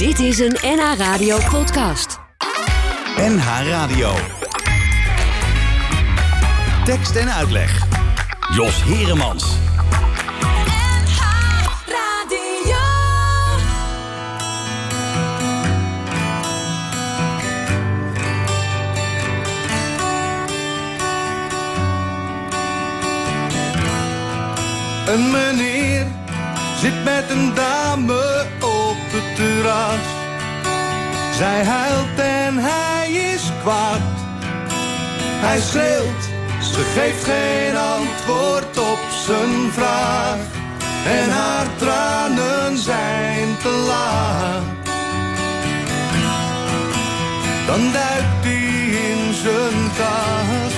Dit is een NH Radio podcast. NH Radio. Tekst en uitleg. Jos Heremans. NH Radio. Een meneer zit met een dame Zij huilt en hij is kwaad. Hij schreeuwt, ze geeft geen antwoord op zijn vraag. En haar tranen zijn te laag. Dan duikt hij in zijn tas.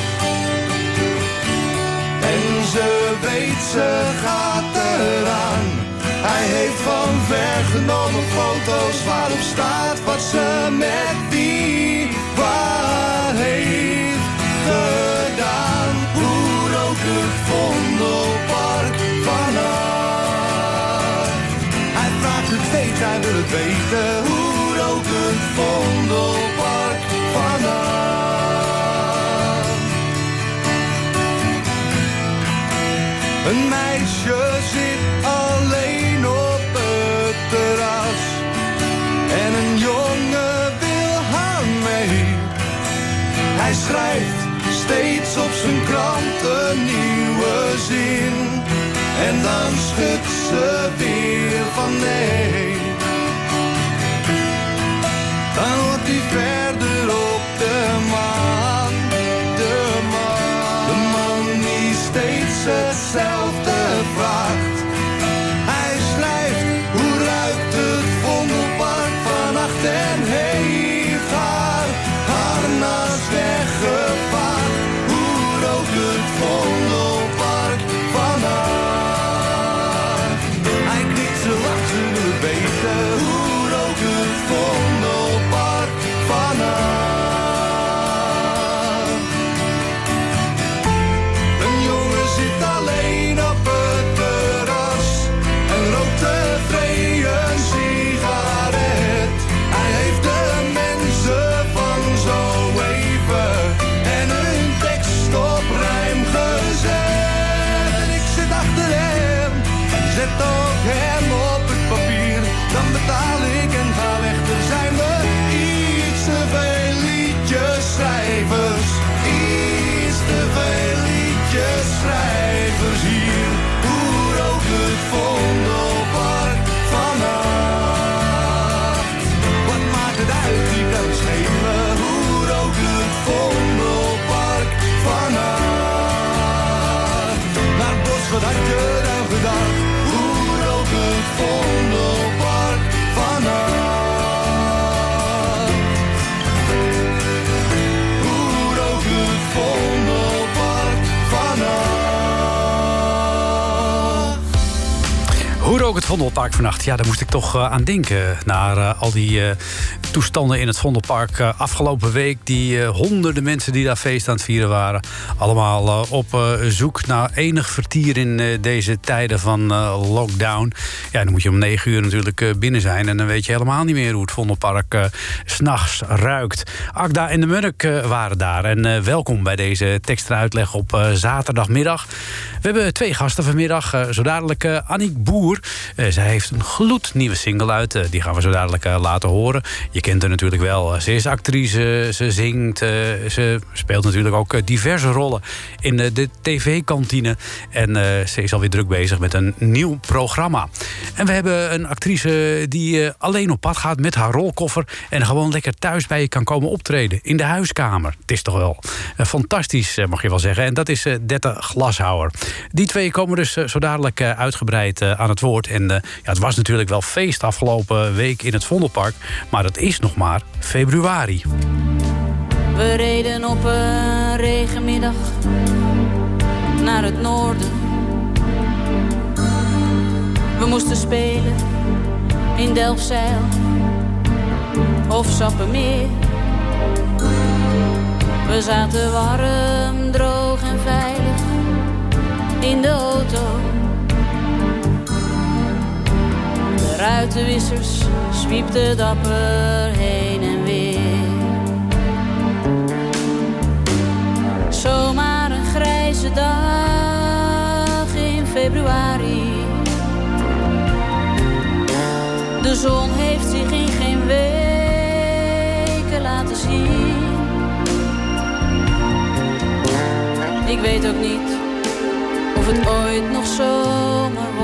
En ze weet, ze gaat eraan. Hij heeft van ver genomen foto's waarop staat wat ze met wie waar heeft gedaan. Hoe ook het vondelpark van. Hij vraagt het steeds, hij wil het weten. Hoe ook het vondelpark van Hij schrijft steeds op zijn krant een nieuwe zin. En dan schudt ze weer van nee. Het Vondelpark vannacht? Ja, daar moest ik toch eh, aan denken. Naar eh, al die eh, toestanden in het Vondelpark afgelopen week. Die honderden mensen die daar feest aan het vieren waren. Allemaal op zoek naar enig vertier in deze tijden van lockdown. Ja, dan moet je om negen uur natuurlijk binnen zijn. En dan weet je helemaal niet meer hoe het Vondelpark s'nachts ruikt. Akda en de Murk waren daar. En welkom bij deze tekstuitleg op eh, zaterdagmiddag. We hebben twee gasten vanmiddag. Zo dadelijk Annick Boer. Eh, zij heeft een gloednieuwe single uit. Eh, die gaan we zo dadelijk eh, laten horen. Je kent haar natuurlijk wel. Ze is actrice, ze zingt. ze speelt natuurlijk ook diverse rollen in de tv-kantine. En ze is alweer druk bezig met een nieuw programma. En we hebben een actrice die alleen op pad gaat met haar rolkoffer... en gewoon lekker thuis bij je kan komen optreden. In de huiskamer. Het is toch wel fantastisch, mag je wel zeggen. En dat is Dette Glashouwer. Die twee komen dus zo dadelijk uitgebreid aan het woord. En eh, ja, het was natuurlijk wel feest afgelopen week in het Vondelpark. Maar het is nog maar februari. We reden op een regenmiddag naar het noorden. We moesten spelen in Delfzijl of Sappemeer. We zaten warm, droog en veilig in de auto. Ruitenwissers zwiepten dapper heen en weer. Zomaar een grijze dag in februari. De zon heeft zich in geen weken laten zien. Ik weet ook niet of het ooit nog zomer wordt.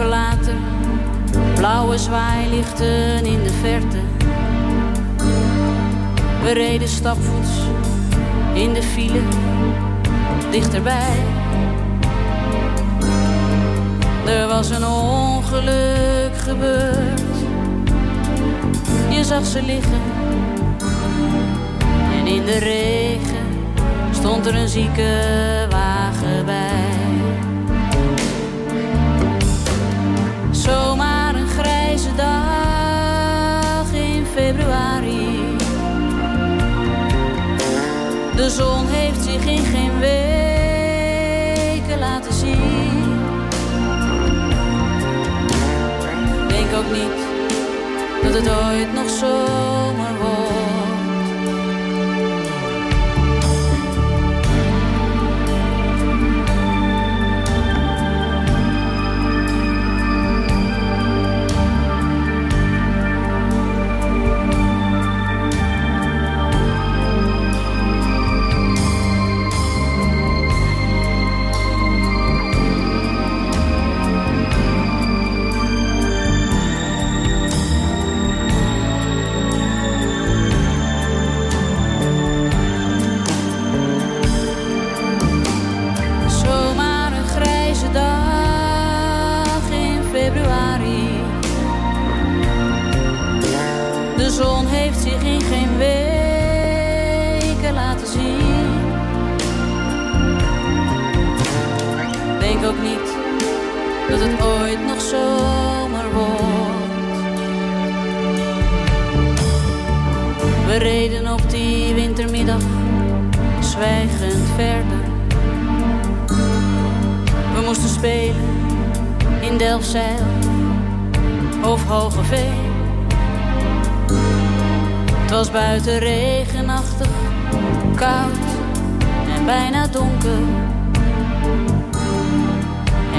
Even blauwe zwaailichten in de verte. We reden stapvoets in de file, dichterbij. Er was een ongeluk gebeurd. Je zag ze liggen. En in de regen stond er een ziekenwagen bij. Zomaar een grijze dag in februari. De zon heeft zich in geen weken laten zien. Denk ook niet dat het ooit nog zomer heeft zich in geen weken laten zien. Denk ook niet dat het ooit nog zomer wordt. We reden op die wintermiddag zwijgend verder. We moesten spelen in Delfzijl of Hogeveen. Het was buiten regenachtig, koud en bijna donker.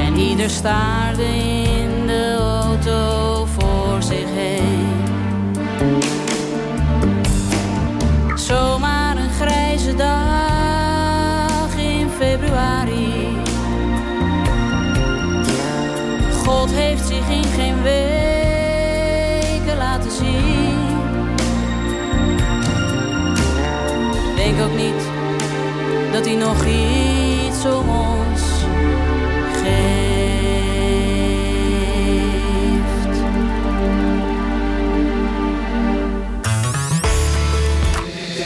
En ieder staarde in de auto voor zich heen. Zomaar een grijze dag in februari. God heeft zich in geen weken Denk ook niet dat hij nog iets om ons geeft.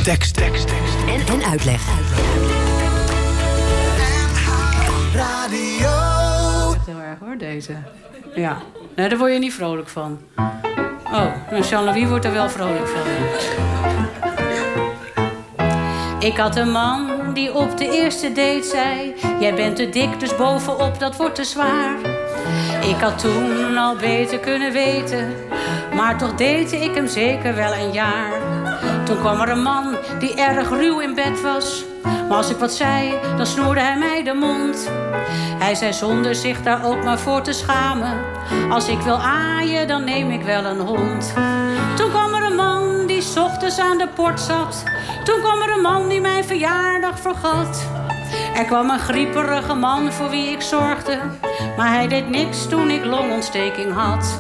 Tekst, tekst, tekst. En, en uitleg. Radio. Heel erg hoor, deze. Ja, nee, daar word je niet vrolijk van. Oh, Jean-Louis wordt er wel vrolijk van. Ik had een man die op de eerste date zei: Jij bent te dik, dus bovenop dat wordt te zwaar. Ik had toen al beter kunnen weten, maar toch date ik hem zeker wel een jaar. Toen kwam er een man die erg ruw in bed was. Maar als ik wat zei, dan snoerde hij mij de mond. Hij zei zonder zich daar ook maar voor te schamen. Als ik wil aaien, dan neem ik wel een hond. Toen kwam die ochtends aan de port zat. Toen kwam er een man die mijn verjaardag vergat. Er kwam een grieperige man voor wie ik zorgde. Maar hij deed niks toen ik longontsteking had.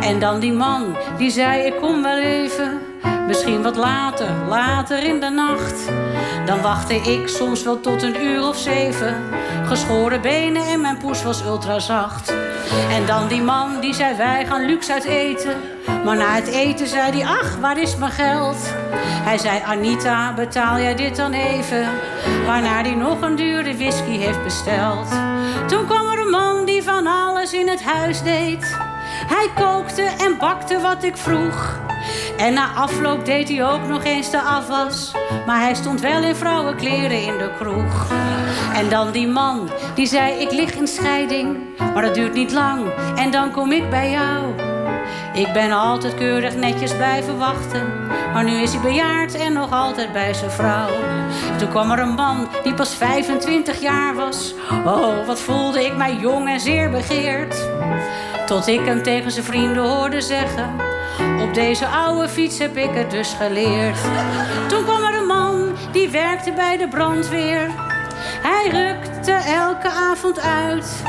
En dan die man die zei: Ik kom wel even. Misschien wat later, later in de nacht. Dan wachtte ik soms wel tot een uur of zeven. Geschoren benen en mijn poes was ultra zacht. En dan die man die zei: Wij gaan luxe uit eten. Maar na het eten zei hij: Ach, waar is mijn geld? Hij zei: Anita, betaal jij dit dan even? Waarna hij nog een dure whisky heeft besteld. Toen kwam er een man die van alles in het huis deed. Hij kookte en bakte wat ik vroeg. En na afloop deed hij ook nog eens de afwas. Maar hij stond wel in vrouwenkleren in de kroeg. En dan die man, die zei ik lig in scheiding. Maar dat duurt niet lang en dan kom ik bij jou. Ik ben altijd keurig netjes blijven wachten. Maar nu is hij bejaard en nog altijd bij zijn vrouw. Toen kwam er een man die pas 25 jaar was. Oh, wat voelde ik mij jong en zeer begeerd. Tot ik hem tegen zijn vrienden hoorde zeggen: Op deze oude fiets heb ik het dus geleerd. Toen kwam er een man die werkte bij de brandweer. Hij rukte elke avond uit.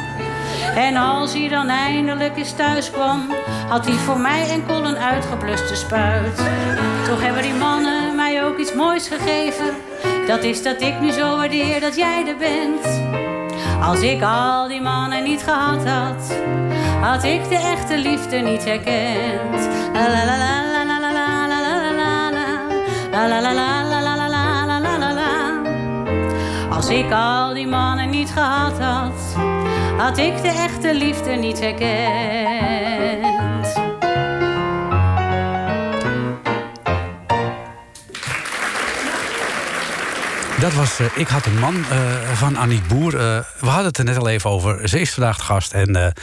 En als hij dan eindelijk eens thuis kwam, had hij voor mij enkel een uitgebluste spuit. Toch hebben die mannen mij ook iets moois gegeven. Dat is dat ik nu zo waardeer dat jij er bent. Als ik al die mannen niet gehad had, had ik de echte liefde niet herkend. La la la la la la la la la la la la la Als ik al die mannen niet gehad had, had ik de echte liefde niet herkend. Dat was eh, Ik had een man eh, van Aniek Boer. Eh, we hadden het er net al even over. Ze is vandaag de gast. En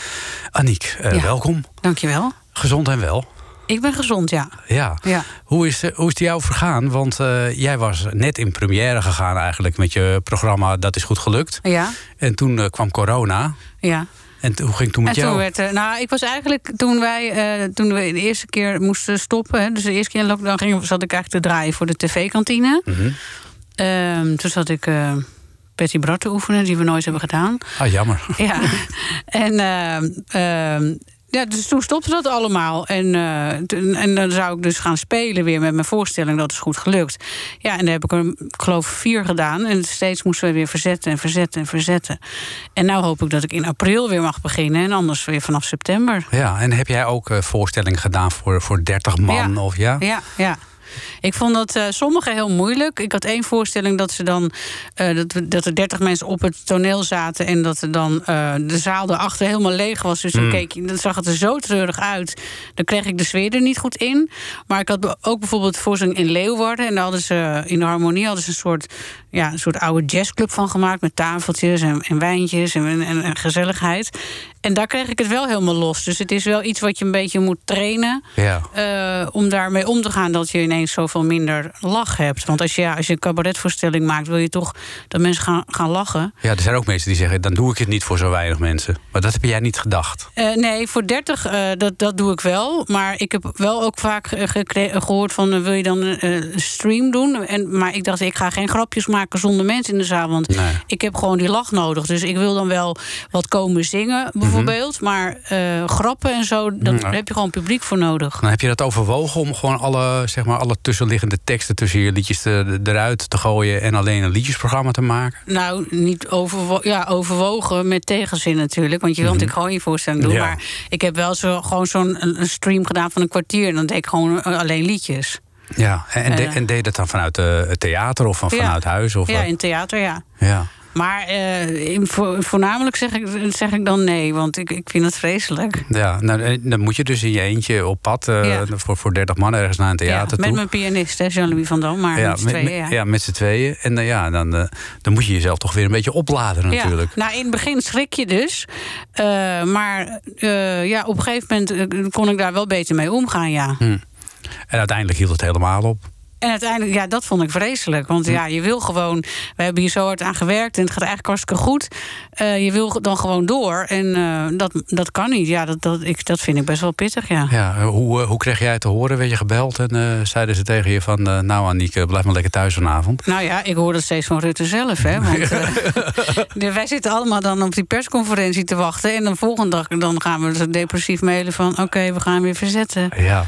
Aniek, Ja. welkom. Dankjewel. Gezond en wel. Ik ben gezond, ja. Ja. Ja. Hoe, is, eh, hoe is het jou vergaan? Want eh, jij was net in première gegaan eigenlijk met je programma Dat is goed gelukt. Ja, En toen eh, kwam corona. ja. En hoe ging het toen met En jou? toen werd er, nou, ik was eigenlijk toen wij, toen we de eerste keer moesten stoppen, hè, dus de eerste keer in lockdown ging, zat ik eigenlijk te draaien voor de tv-kantine. Mhm. Ehm, toen zat ik Betty Bart te oefenen, die we nooit hebben gedaan. Ah, jammer. Ja, en ehm, ehm, ja, dus toen stopte dat allemaal. En, eh, toen- en dan zou ik dus gaan spelen weer met mijn voorstelling. Dat is goed gelukt. Ja, en daar heb ik er, ik geloof, vier gedaan. En steeds moesten we weer verzetten en verzetten en verzetten. En nou hoop ik dat ik in april weer mag beginnen. En anders weer vanaf september. Ja, en heb jij ook eh voorstellingen gedaan voor, voor 30 man? Ja. Of ja? Ja, ja. Ik vond dat eh sommige heel moeilijk. Ik had één voorstelling dat, ze dan, eh, dat, dat er dertig mensen op het toneel zaten... en dat er dan eh, de zaal erachter helemaal leeg was. Dus dan, keek je, dan zag het er zo treurig uit. Dan kreeg ik de sfeer er niet goed in. Maar ik had ook bijvoorbeeld voorstelling in Leeuwarden... en daar hadden ze, in de harmonie hadden ze een soort, ja, een soort oude jazzclub van gemaakt... met tafeltjes en, en wijntjes en, en, en gezelligheid. En daar kreeg ik het wel helemaal los. Dus het is wel iets wat je een beetje moet trainen... Ja. Eh, om daarmee om te gaan dat je ineens zoveel minder lach hebt. Want als je, ja, als je een cabaretvoorstelling maakt, wil je toch dat mensen gaan, gaan lachen. ja, er zijn ook mensen die zeggen... dan doe ik het niet voor zo weinig mensen. Maar dat heb jij niet gedacht. Eh, nee, voor 30, eh, dat, dat doe ik wel. Maar ik heb wel ook vaak eh, gehoord van... wil je dan een stream doen? En, maar ik dacht, ik ga geen grapjes maken zonder mensen in de zaal. Want Nee. ik heb gewoon die lach nodig. Dus ik wil dan wel wat komen zingen, bijvoorbeeld. Maar eh, grappen en zo, dat, heb je gewoon publiek voor nodig. Dan heb je dat overwogen om gewoon alle, zeg maar, alle tussenliggende teksten... tussen je liedjes te- eruit te gooien... en alleen een liedjesprogramma te maken? Nou, niet overwo ja, overwogen met tegenzin natuurlijk. Want je wilt natuurlijk gewoon je voorstelling doen. Ja. Maar ik heb wel zo, gewoon zo'n stream gedaan van een kwartier. En dan deed ik gewoon eh, alleen liedjes. Ja, en, de- Eh. en deed dat dan vanuit eh, het theater of van, Ja. vanuit huis? Of, Ja, in theater, ja. ja. Maar vo- voornamelijk zeg ik, zeg ik dan nee, want ik, ik vind het vreselijk. Ja, nou, dan moet je dus in je eentje op pad Ja. voor, voor 30 man ergens naar een Ja, theater met toe. mijn pianist, Jean-Louis van Dam. Maar ja, met z'n met, tweeën, met- ja. ja, met z'n tweeën. En ja, dan, dan moet je jezelf toch weer een beetje opladen natuurlijk. Ja, nou, in het begin schrik je dus. Maar ja, op een gegeven moment kon ik daar wel beter mee omgaan, ja. En uiteindelijk hield het helemaal op. En uiteindelijk, ja, dat vond ik vreselijk. Want Hm. ja, je wil gewoon. We hebben hier zo hard aan gewerkt en het gaat eigenlijk hartstikke goed. Eh, je wil dan gewoon door. En eh, dat, dat kan niet. Ja, dat, dat, ik, dat vind ik best wel pittig, ja. Ja, eh, hoe, hoe kreeg jij het te horen? Werd je gebeld en zeiden ze tegen je van... nou Aniek, blijf maar lekker thuis vanavond. Nou ja, ik hoor dat steeds van Rutte zelf. Hè, want wij zitten allemaal dan op die persconferentie te wachten. En de volgende dag dan gaan we depressief mailen van... oké, we gaan weer verzetten. Ja,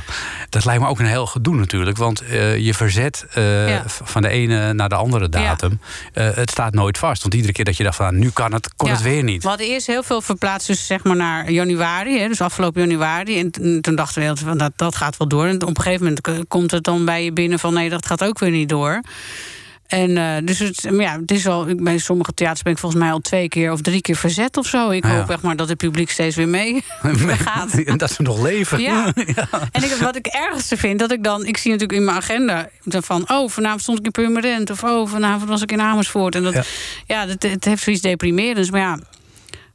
dat lijkt me ook een heel gedoe natuurlijk. Want je verzet eh, Ja. van de ene naar de andere datum. Eh, het staat nooit vast. Want iedere keer dat je dacht van nu kan het, kon Ja, het weer niet. We hadden eerst heel veel verplaatst, dus zeg maar naar januari, hè, dus afgelopen januari. En toen dachten we van dat, dat gaat wel door. En op een gegeven moment k- komt het dan bij je binnen van nee, dat gaat ook weer niet door. En uh, dus het, ja, het is al, bij sommige theaters ben ik volgens mij al twee keer of drie keer verzet of zo. Ik Ja. hoop echt maar dat het publiek steeds weer mee gaat. En dat ze nog leven. Ja. En ik, wat ik ergste vind, dat ik dan... Ik zie natuurlijk in mijn agenda van... oh, vanavond stond ik in Purmerend. Of oh, vanavond was ik in Amersfoort. En dat, Ja. ja, dat, het heeft zoiets deprimerends. Maar ja,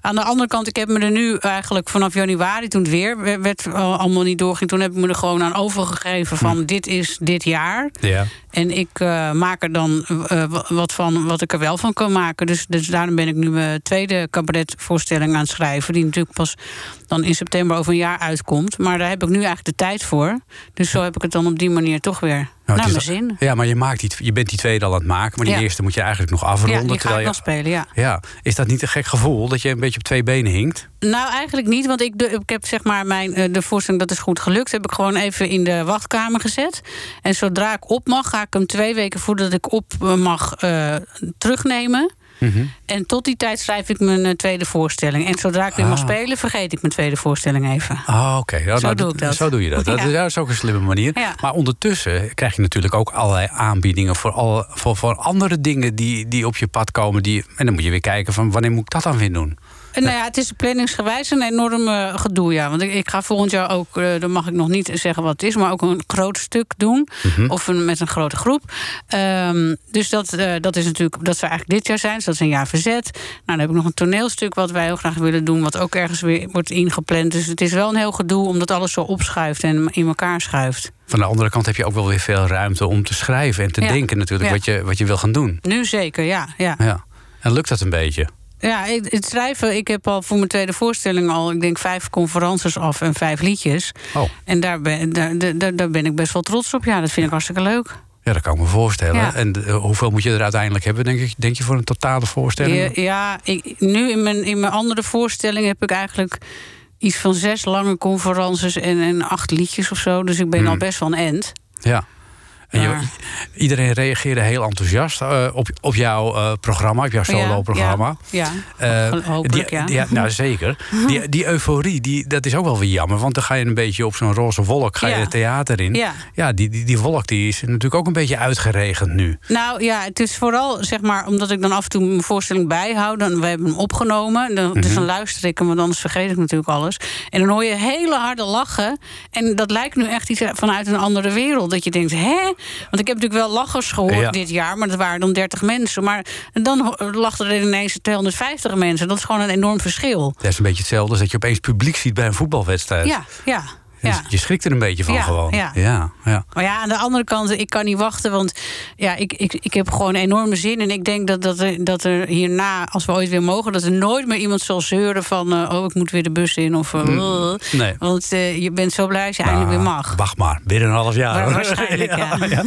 aan de andere kant... ik heb me er nu eigenlijk vanaf januari... toen het weer werd- al- allemaal niet doorging... toen heb ik me er gewoon aan overgegeven van... dit is dit jaar. Ja. En ik eh, maak er dan eh, wa- wat van wat ik er wel van kan maken. Dus, dus daarom ben ik nu mijn tweede cabaretvoorstelling aan het schrijven. Die natuurlijk pas dan in september over een jaar uitkomt. Maar daar heb ik nu eigenlijk de tijd voor. Dus zo heb ik het dan op die manier toch weer Nou, naar mijn zin. Ja, maar je, maakt die, je bent die tweede al aan het maken. Maar die Ja. eerste moet je eigenlijk nog afronden. Ja, die ga terwijl ik je, nog spelen, ja. Ja, is dat niet een gek gevoel dat je een beetje op twee benen hinkt? Nou, eigenlijk niet, want ik, de, ik heb zeg maar mijn, eh, de voorstelling dat is goed gelukt, heb ik gewoon even in de wachtkamer gezet. En zodra ik op mag, ga ik hem twee weken voordat ik op eh, mag eh, terugnemen. Mhm. En tot die tijd schrijf ik mijn eh, tweede voorstelling. En zodra ik weer mag Ah. spelen, vergeet ik mijn tweede voorstelling even. Ah, oké. Ja, Zo doe ik dat. Zo doe je dat. Dat, Ja. dat is ook een slimme manier. Ja. Maar ondertussen krijg je natuurlijk ook allerlei aanbiedingen voor, alle, voor, voor andere dingen die, die op je pad komen. Die, en dan moet je weer kijken van wanneer moet ik dat dan weer doen? En nou ja, het is planningsgewijs een enorm eh, gedoe, ja. Want ik, ik ga volgend jaar ook, eh dan mag ik nog niet zeggen wat het is... maar ook een groot stuk doen, Mhm. of een, met een grote groep. Ehm, dus dat, eh, dat is natuurlijk, dat zou eigenlijk dit jaar zijn. Dus dat is een jaar verzet. Nou, dan heb ik nog een toneelstuk wat wij heel graag willen doen... wat ook ergens weer wordt ingepland. Dus het is wel een heel gedoe, omdat alles zo opschuift en in elkaar schuift. Van de andere kant heb je ook wel weer veel ruimte om te schrijven en te Ja. denken natuurlijk Ja. wat, je, wat je wil gaan doen. Nu zeker, ja. ja. Ja. En lukt dat een beetje? Ja, ik- het schrijven. Ik heb al voor mijn tweede voorstelling al, ik denk, vijf conferences af en vijf liedjes. Oh, En daar ben, daar, daar, daar ben ik best wel trots op. Ja, dat vind ik hartstikke leuk. ja, dat kan ik me voorstellen. Ja. En eh, hoeveel moet je er uiteindelijk hebben, denk, ik, denk je, voor een totale voorstelling? Ja, ja ik, nu in mijn, in mijn andere voorstelling heb ik eigenlijk iets van zes lange conferences en, en acht liedjes of zo. Dus ik ben Hmm. al best wel een end. Ja. En je- iedereen reageerde heel enthousiast eh, op, op jouw eh, programma, op jouw solo-programma. Ja, Eh, ja. hopelijk, die, ja. die- nou, zeker. Die, die euforie, die, dat is ook wel weer jammer. Want dan ga je een beetje op zo'n roze wolk ga je het theater in. Ja. Ja, die, die, die wolk die is natuurlijk ook een beetje uitgeregend nu. Nou ja, het is vooral zeg maar omdat ik dan af en toe mijn voorstelling bijhoud. Dan, we hebben hem opgenomen. Dan, Dus Mhm. dan luister ik hem, want anders vergeet ik natuurlijk alles. En dan hoor je hele harde lachen. En dat lijkt nu echt iets vanuit een andere wereld. Dat je denkt, hè? Want ik heb natuurlijk wel lachers gehoord Ja. dit jaar, maar dat waren dan 30 mensen. Maar dan lachten er ineens 250 mensen. Dat is gewoon een enorm verschil. Dat is een beetje hetzelfde als dat je opeens publiek ziet bij een voetbalwedstrijd. Ja, ja. Dus ja. Je schrikt er een beetje van Ja, gewoon. ja. ja, ja. Maar ja, aan de andere kant, ik kan niet wachten. Want ja, ik, ik, ik heb gewoon enorme zin. En ik denk dat, dat, er, dat er hierna, als we ooit weer mogen... dat er nooit meer iemand zal zeuren van... eh, oh, ik moet weer de bus in. Of, eh, Nee. Want eh, je bent zo blij als je eindelijk weer mag. Wacht maar, binnen een half jaar. Waarschijnlijk, ja.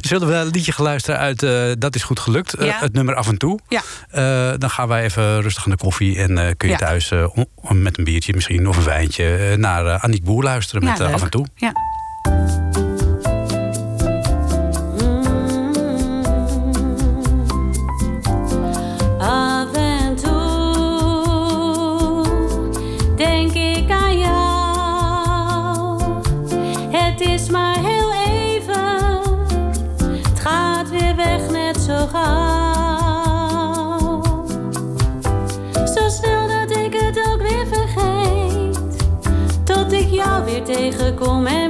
Zullen we een liedje gaan luisteren uit eh, Dat is goed gelukt? Eh, het nummer af en toe. Ja. Eh, dan gaan wij even rustig aan de koffie. En eh, kun je thuis eh, met een biertje misschien of een wijntje... eh, naar eh, Aniek Boer luisteren met Ja, eh, af leuk. en toe. Ja. Af en toe denk ik aan jou. Het is maar heel even, het gaat weer weg net zo gauw. Tegenkom en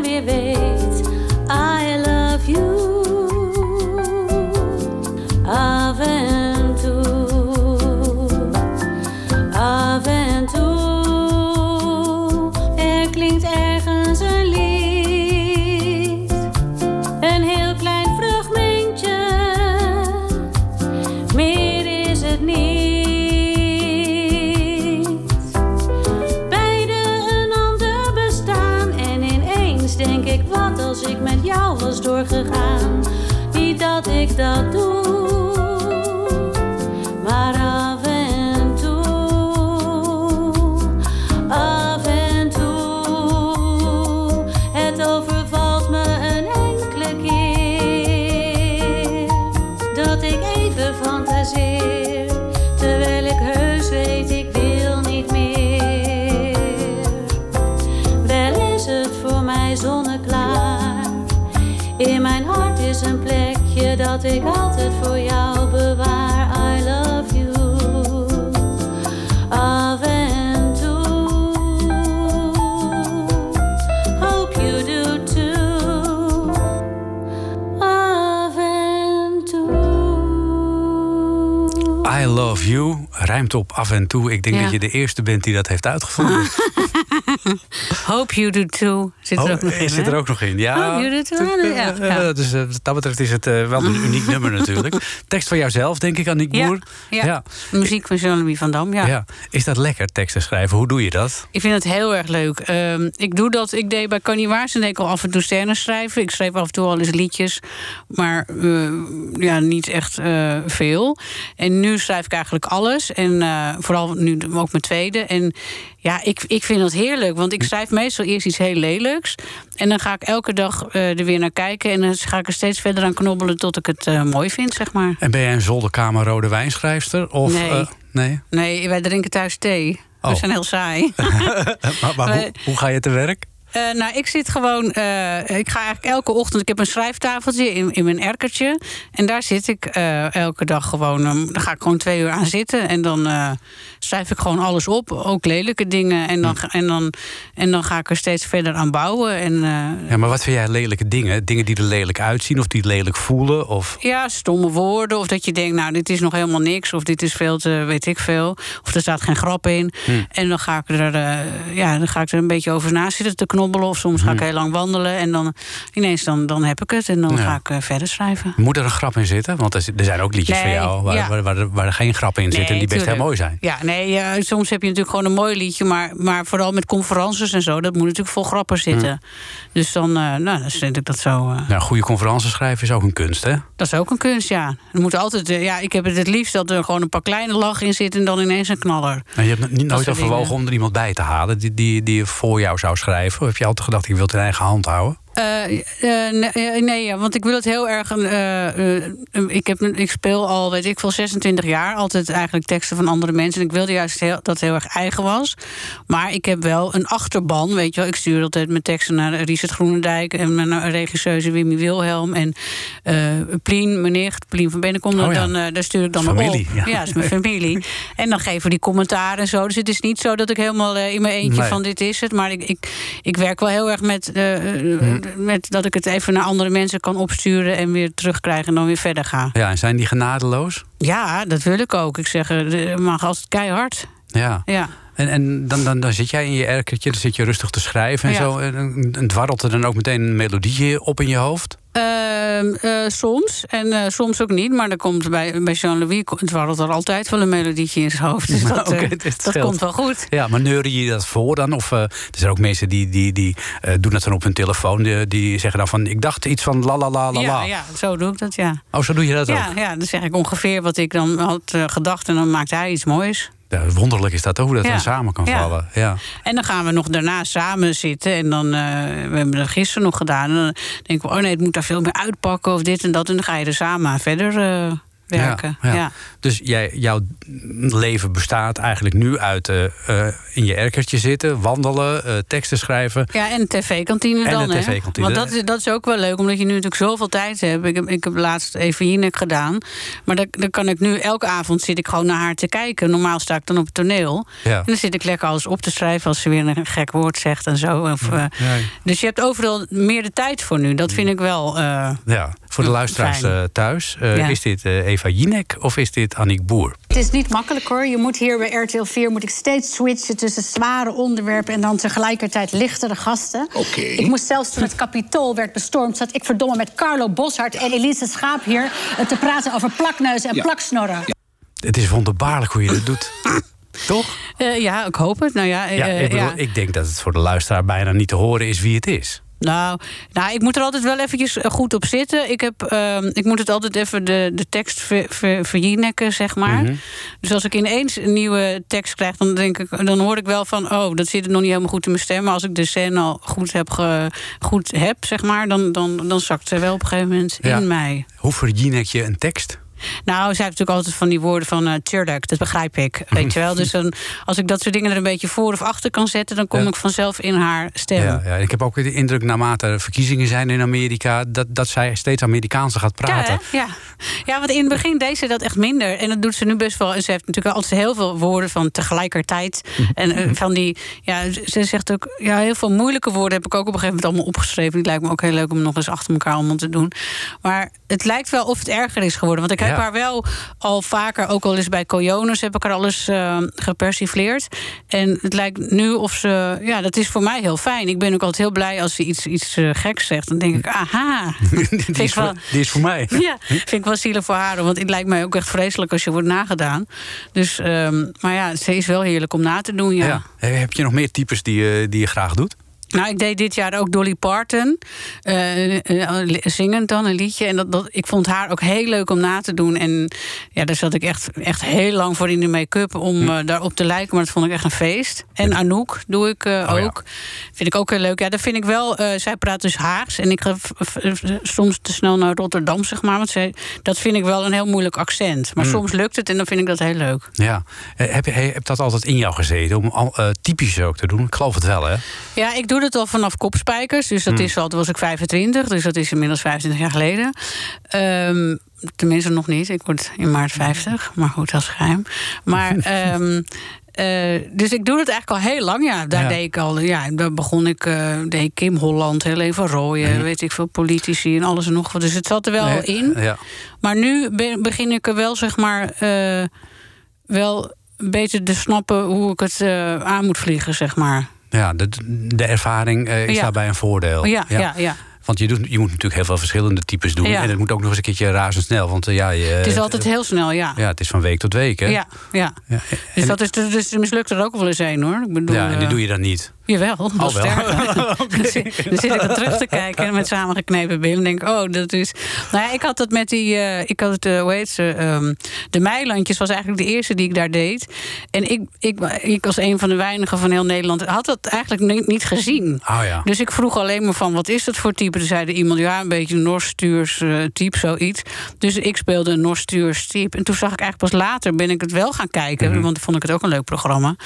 ik dat doe, rijmt op af en toe. Ik denk Ja. dat je de eerste bent die dat heeft uitgevonden. Hope you do too. Zit er Oh, ook nog in, zit hè? er ook nog in. Ja, Oh, you do too. Ja. Dus eh, wat dat betreft is het eh, wel een uniek nummer natuurlijk. Tekst van jouzelf, denk ik, Ja, Boer. ja. Muziek van Jean-Louis van Dam, ja. Is dat lekker, teksten schrijven? Hoe doe je dat? Ik vind het heel erg leuk. Ehm, ik doe dat. Ik deed bij Connie Waars en deed ik al af en toe scènes schrijven. Ik schreef af en toe al eens liedjes, maar eh, ja, niet echt eh, veel. En nu schrijf ik eigenlijk alles. En eh, vooral nu ook mijn tweede. En ja, ik, ik vind dat heerlijk. Want ik schrijf meestal eerst iets heel lelijks. En dan ga ik elke dag eh, er weer naar kijken. En dan ga ik er steeds verder aan knobbelen tot ik het eh, mooi vind, zeg maar. En ben jij een zolderkamer rode wijnschrijfster? Of, Nee. eh, nee? Nee, wij drinken thuis thee. Oh. We zijn heel saai. maar maar hoe, hoe ga je te werk? Eh, nou, ik zit gewoon. eh, ik ga eigenlijk elke ochtend. Ik heb een schrijftafeltje in, in mijn erkertje. En daar zit ik eh, elke dag gewoon. um, daar ga ik gewoon twee uur aan zitten. En dan schrijf ik gewoon alles op. Ook lelijke dingen. En dan, ga- en dan, en dan ga ik er steeds verder aan bouwen. En Ja, maar wat vind jij lelijke dingen? Dingen die er lelijk uitzien of die lelijk voelen? Of... ja, stomme woorden. Of dat je denkt, nou, dit is nog helemaal niks. Of dit is veel te, weet ik veel. Of er staat geen grap in. En dan ga ik er, ja, dan ga ik er een beetje over na zitten te Of soms ga ik heel lang wandelen. En dan ineens dan, dan heb ik het. En dan Ja. ga ik eh, verder schrijven. Moet er een grap in zitten? Want er zijn ook liedjes van Nee, jou waar, ja. waar, waar, er, waar er geen grap in zit en die best heel mooi zijn. Ja, nee, soms heb je natuurlijk gewoon een mooi liedje. Maar, maar vooral met conferences en zo. Dat moet natuurlijk vol grappen zitten. Dus dan, eh, nou, dan vind ik dat zo. eh, Nou, goede conferences schrijven is ook een kunst, hè? Dat is ook een kunst, ja. Er moet altijd, ja. Ik heb het het liefst dat er gewoon een paar kleine lachen in zitten... en dan ineens een knaller. En je hebt niet nooit overwogen om er iemand bij te halen die, die, die voor jou zou schrijven? Heb je altijd gedacht, ik wil het in eigen hand houden? Eh, eh, nee, eh, nee, want ik wil het heel erg. eh, ik, heb, ik speel al, weet ik veel, 26 jaar altijd eigenlijk teksten van andere mensen. En ik wilde juist heel, dat het heel erg eigen was. Maar ik heb wel een achterban, weet je wel. Ik stuur altijd mijn teksten naar Richard Groenendijk en mijn regisseuse Wimmy Wilhelm en Plien, mijn nicht, Plien van Bennekom. Oh ja. dan, daar stuur ik dan Familie, op. ja. Ja, dat is mijn familie. en dan geven die commentaar en zo. Dus het is niet zo dat ik helemaal in mijn eentje Nee. van dit is het. Maar ik, ik, ik werk wel heel erg met, eh, met dat ik het even naar andere mensen kan opsturen en weer terugkrijgen en dan weer verder ga. Ja, en zijn die genadeloos? Ja, dat wil ik ook. Ik zeg, eh, het mag altijd keihard. Ja. Ja. En, en dan, dan, dan zit jij in je erkertje, dan zit je rustig te schrijven en Ja. zo. En, en, dwarrelt er dan ook meteen een melodietje op in je hoofd? Ehm, eh, soms. En eh, soms ook niet. Maar dan komt bij, bij Jean-Louis dwarrelt er altijd wel een melodietje in zijn hoofd. Dus dat, eh, dat komt wel goed. Ja, maar neuren je dat voor dan? Of er zijn ook mensen die, die, die doen dat dan op hun telefoon. Die, die zeggen dan van, ik dacht iets van la la la la Ja, la. ja, zo doe ik dat, ja. Oh, zo doe je dat Ja, ook? ja, dan zeg ik ongeveer wat ik dan had gedacht. En dan maakt hij iets moois. Ja, wonderlijk is dat ook, hoe dat Ja. dan samen kan Ja. vallen. Ja. En dan gaan we nog daarna samen zitten. En dan, eh, we hebben dat gisteren nog gedaan. En dan denken we, oh nee, het moet daar veel meer uitpakken of dit en dat. En dan ga je er samen aan verder eh, werken. Ja, Ja, ja. Dus jij, jouw leven bestaat eigenlijk nu uit eh, eh, in je erkertje zitten, wandelen, eh, teksten schrijven. Ja, en tv-kantine En dan, de hè? tv-kantine. Want dat, is- dat is ook wel leuk, omdat je nu natuurlijk zoveel tijd hebt. Ik heb, ik heb laatst even Jinek gedaan. Maar dan, kan ik nu, elke avond zit ik gewoon naar haar te kijken. Normaal sta ik dan op het toneel. Ja. En dan zit ik lekker alles op te schrijven als ze weer een gek woord zegt en zo. Of. Dus je hebt overal meer de tijd voor nu. Dat vind ik wel... Ja, voor de Hm, luisteraars eh, thuis. eh, Ja. Is dit eh, Eva Jinek of is dit Annick Boer? Het is niet makkelijk hoor. Je moet hier bij RTL 4 moet ik steeds switchen tussen zware onderwerpen en dan tegelijkertijd lichtere gasten. Oké. Ik moest zelfs toen het kapitool werd bestormd, zat ik verdomme met Carlo Boshart en Elise Schaap hier te praten over plakneuzen en Ja. plaksnorren. Het is wonderbaarlijk hoe je dat doet. Toch? eh, ja, ik hoop het. Nou ja, eh, Ja, ik, bedoel, ja. ik denk dat het voor de luisteraar bijna niet te horen is wie het is. Nou, nou, ik moet er altijd wel eventjes eh, goed op zitten. Ik, heb, ehm, ik moet het altijd even de, de tekst ver, ver, verjinekken, zeg maar. Mhm. Dus als ik ineens een nieuwe tekst krijg, dan, denk ik, dan hoor ik wel van... oh, dat zit nog niet helemaal goed in mijn stem. Maar als ik de scène al goed heb, ge- goed heb zeg maar... Dan, dan, dan zakt ze wel op een gegeven moment Ja. in mij. Hoe verjinek je een tekst? Nou, zij heeft natuurlijk altijd van die woorden van uh, tuurlijk, dat begrijp ik. Weet je wel? Dus als ik dat soort dingen er een beetje voor of achter kan zetten, dan kom Ja. ik vanzelf in haar stem. Ja, ja, ik heb ook de indruk, naarmate er verkiezingen zijn in Amerika, dat, dat zij steeds Amerikaanse gaat praten. Ja, ja. ja, want in het begin deed ze dat echt minder. En dat doet ze nu best wel. En ze heeft natuurlijk altijd heel veel woorden van tegelijkertijd. En eh, van die, ja, ze zegt ook, ja, heel veel moeilijke woorden heb ik ook op een gegeven moment allemaal opgeschreven. Die lijkt me ook heel leuk om nog eens achter elkaar allemaal te doen. Maar het lijkt wel of het erger is geworden. Want ik heb Ja. haar wel al vaker, ook al eens bij Coyones, heb ik haar alles eh, gepersifleerd. En het lijkt nu of ze, ja, dat is voor mij heel fijn. Ik ben ook altijd heel blij als ze iets, iets eh, geks zegt. Dan denk ik, aha. die, is voor, die is voor mij. ja, vind ik wel zielig voor haar. Want het lijkt mij ook echt vreselijk als je wordt nagedaan. Dus, ehm, maar ja, ze is wel heerlijk om na te doen, ja. Ja. Eh, Heb je nog meer types die, je- die je graag doet? Nou, ik deed dit jaar ook Dolly Parton. eh, eh, zingend dan, een liedje. En dat, dat, ik vond haar ook heel leuk om na te doen. En ja, daar zat ik echt, echt heel lang voor in de make-up om eh, daarop te lijken. Maar dat vond ik echt een feest. En Anouk doe ik Oh ja. ook. Vind ik ook heel leuk. Ja, dat vind ik wel. zij praat dus Haags. En ik ga soms te snel naar Rotterdam, zeg maar. Want zij, dat vind ik wel een heel moeilijk accent. Maar soms lukt het en dan vind ik dat heel leuk. Ja. Heb, je, heb dat altijd in jou gezeten om al, typisch ook te doen? Ik geloof het wel, hè? Ja, ik doe dat al vanaf kopspijkers. Dus dat is al, toen was ik 25, dus dat is inmiddels 25 jaar geleden. Ehm, tenminste nog niet. Ik word in maart 50. Maar goed, dat is geheim. Maar. ehm, eh, dus ik doe het eigenlijk al heel lang. Ja, daar Ja. deed ik al. Ja, daar begon ik. eh deed Kim Holland, Helene van Rooyen, weet ik veel, politici en alles en nog wat. Dus het zat er wel Nee, in. Ja. Maar nu be- begin ik er wel, zeg maar, eh, wel een beetje te snappen hoe ik het aan moet vliegen, zeg maar. Ja, de, de ervaring eh, is Ja. daarbij een voordeel. Ja, ja, ja. Want je, doet, je moet natuurlijk heel veel verschillende types doen. Ja. En het moet ook nog eens een keertje razendsnel. Want eh, ja, je, Het is altijd heel snel, ja. Ja, het is van week tot week, hè? Ja, ja. Ja, Dus dat is, dus er mislukt er ook wel eens een hoor. Ik bedoel, ja, en die eh, doe je dan niet. Jawel, nog wel. Dan zit- Dan zit ik er terug te kijken met samengeknepen billen. En denk oh, dat is... Nou ja, ik had dat met die... eh, ik had het, eh, hoe heet ze? ehm, de Meilandjes was eigenlijk de eerste die ik daar deed. En ik, ik, ik als een van de weinigen van heel Nederland... had dat eigenlijk niet, niet gezien. Oh ja. Dus ik vroeg alleen maar van, wat is dat voor type? Toen zeide iemand, ja, een beetje een Nors-Stuurs eh, type, zoiets. Dus ik speelde een Nors-Stuurs type. En toen zag ik eigenlijk pas later, ben ik het wel gaan kijken. Mhm. Want toen vond ik het ook een leuk programma.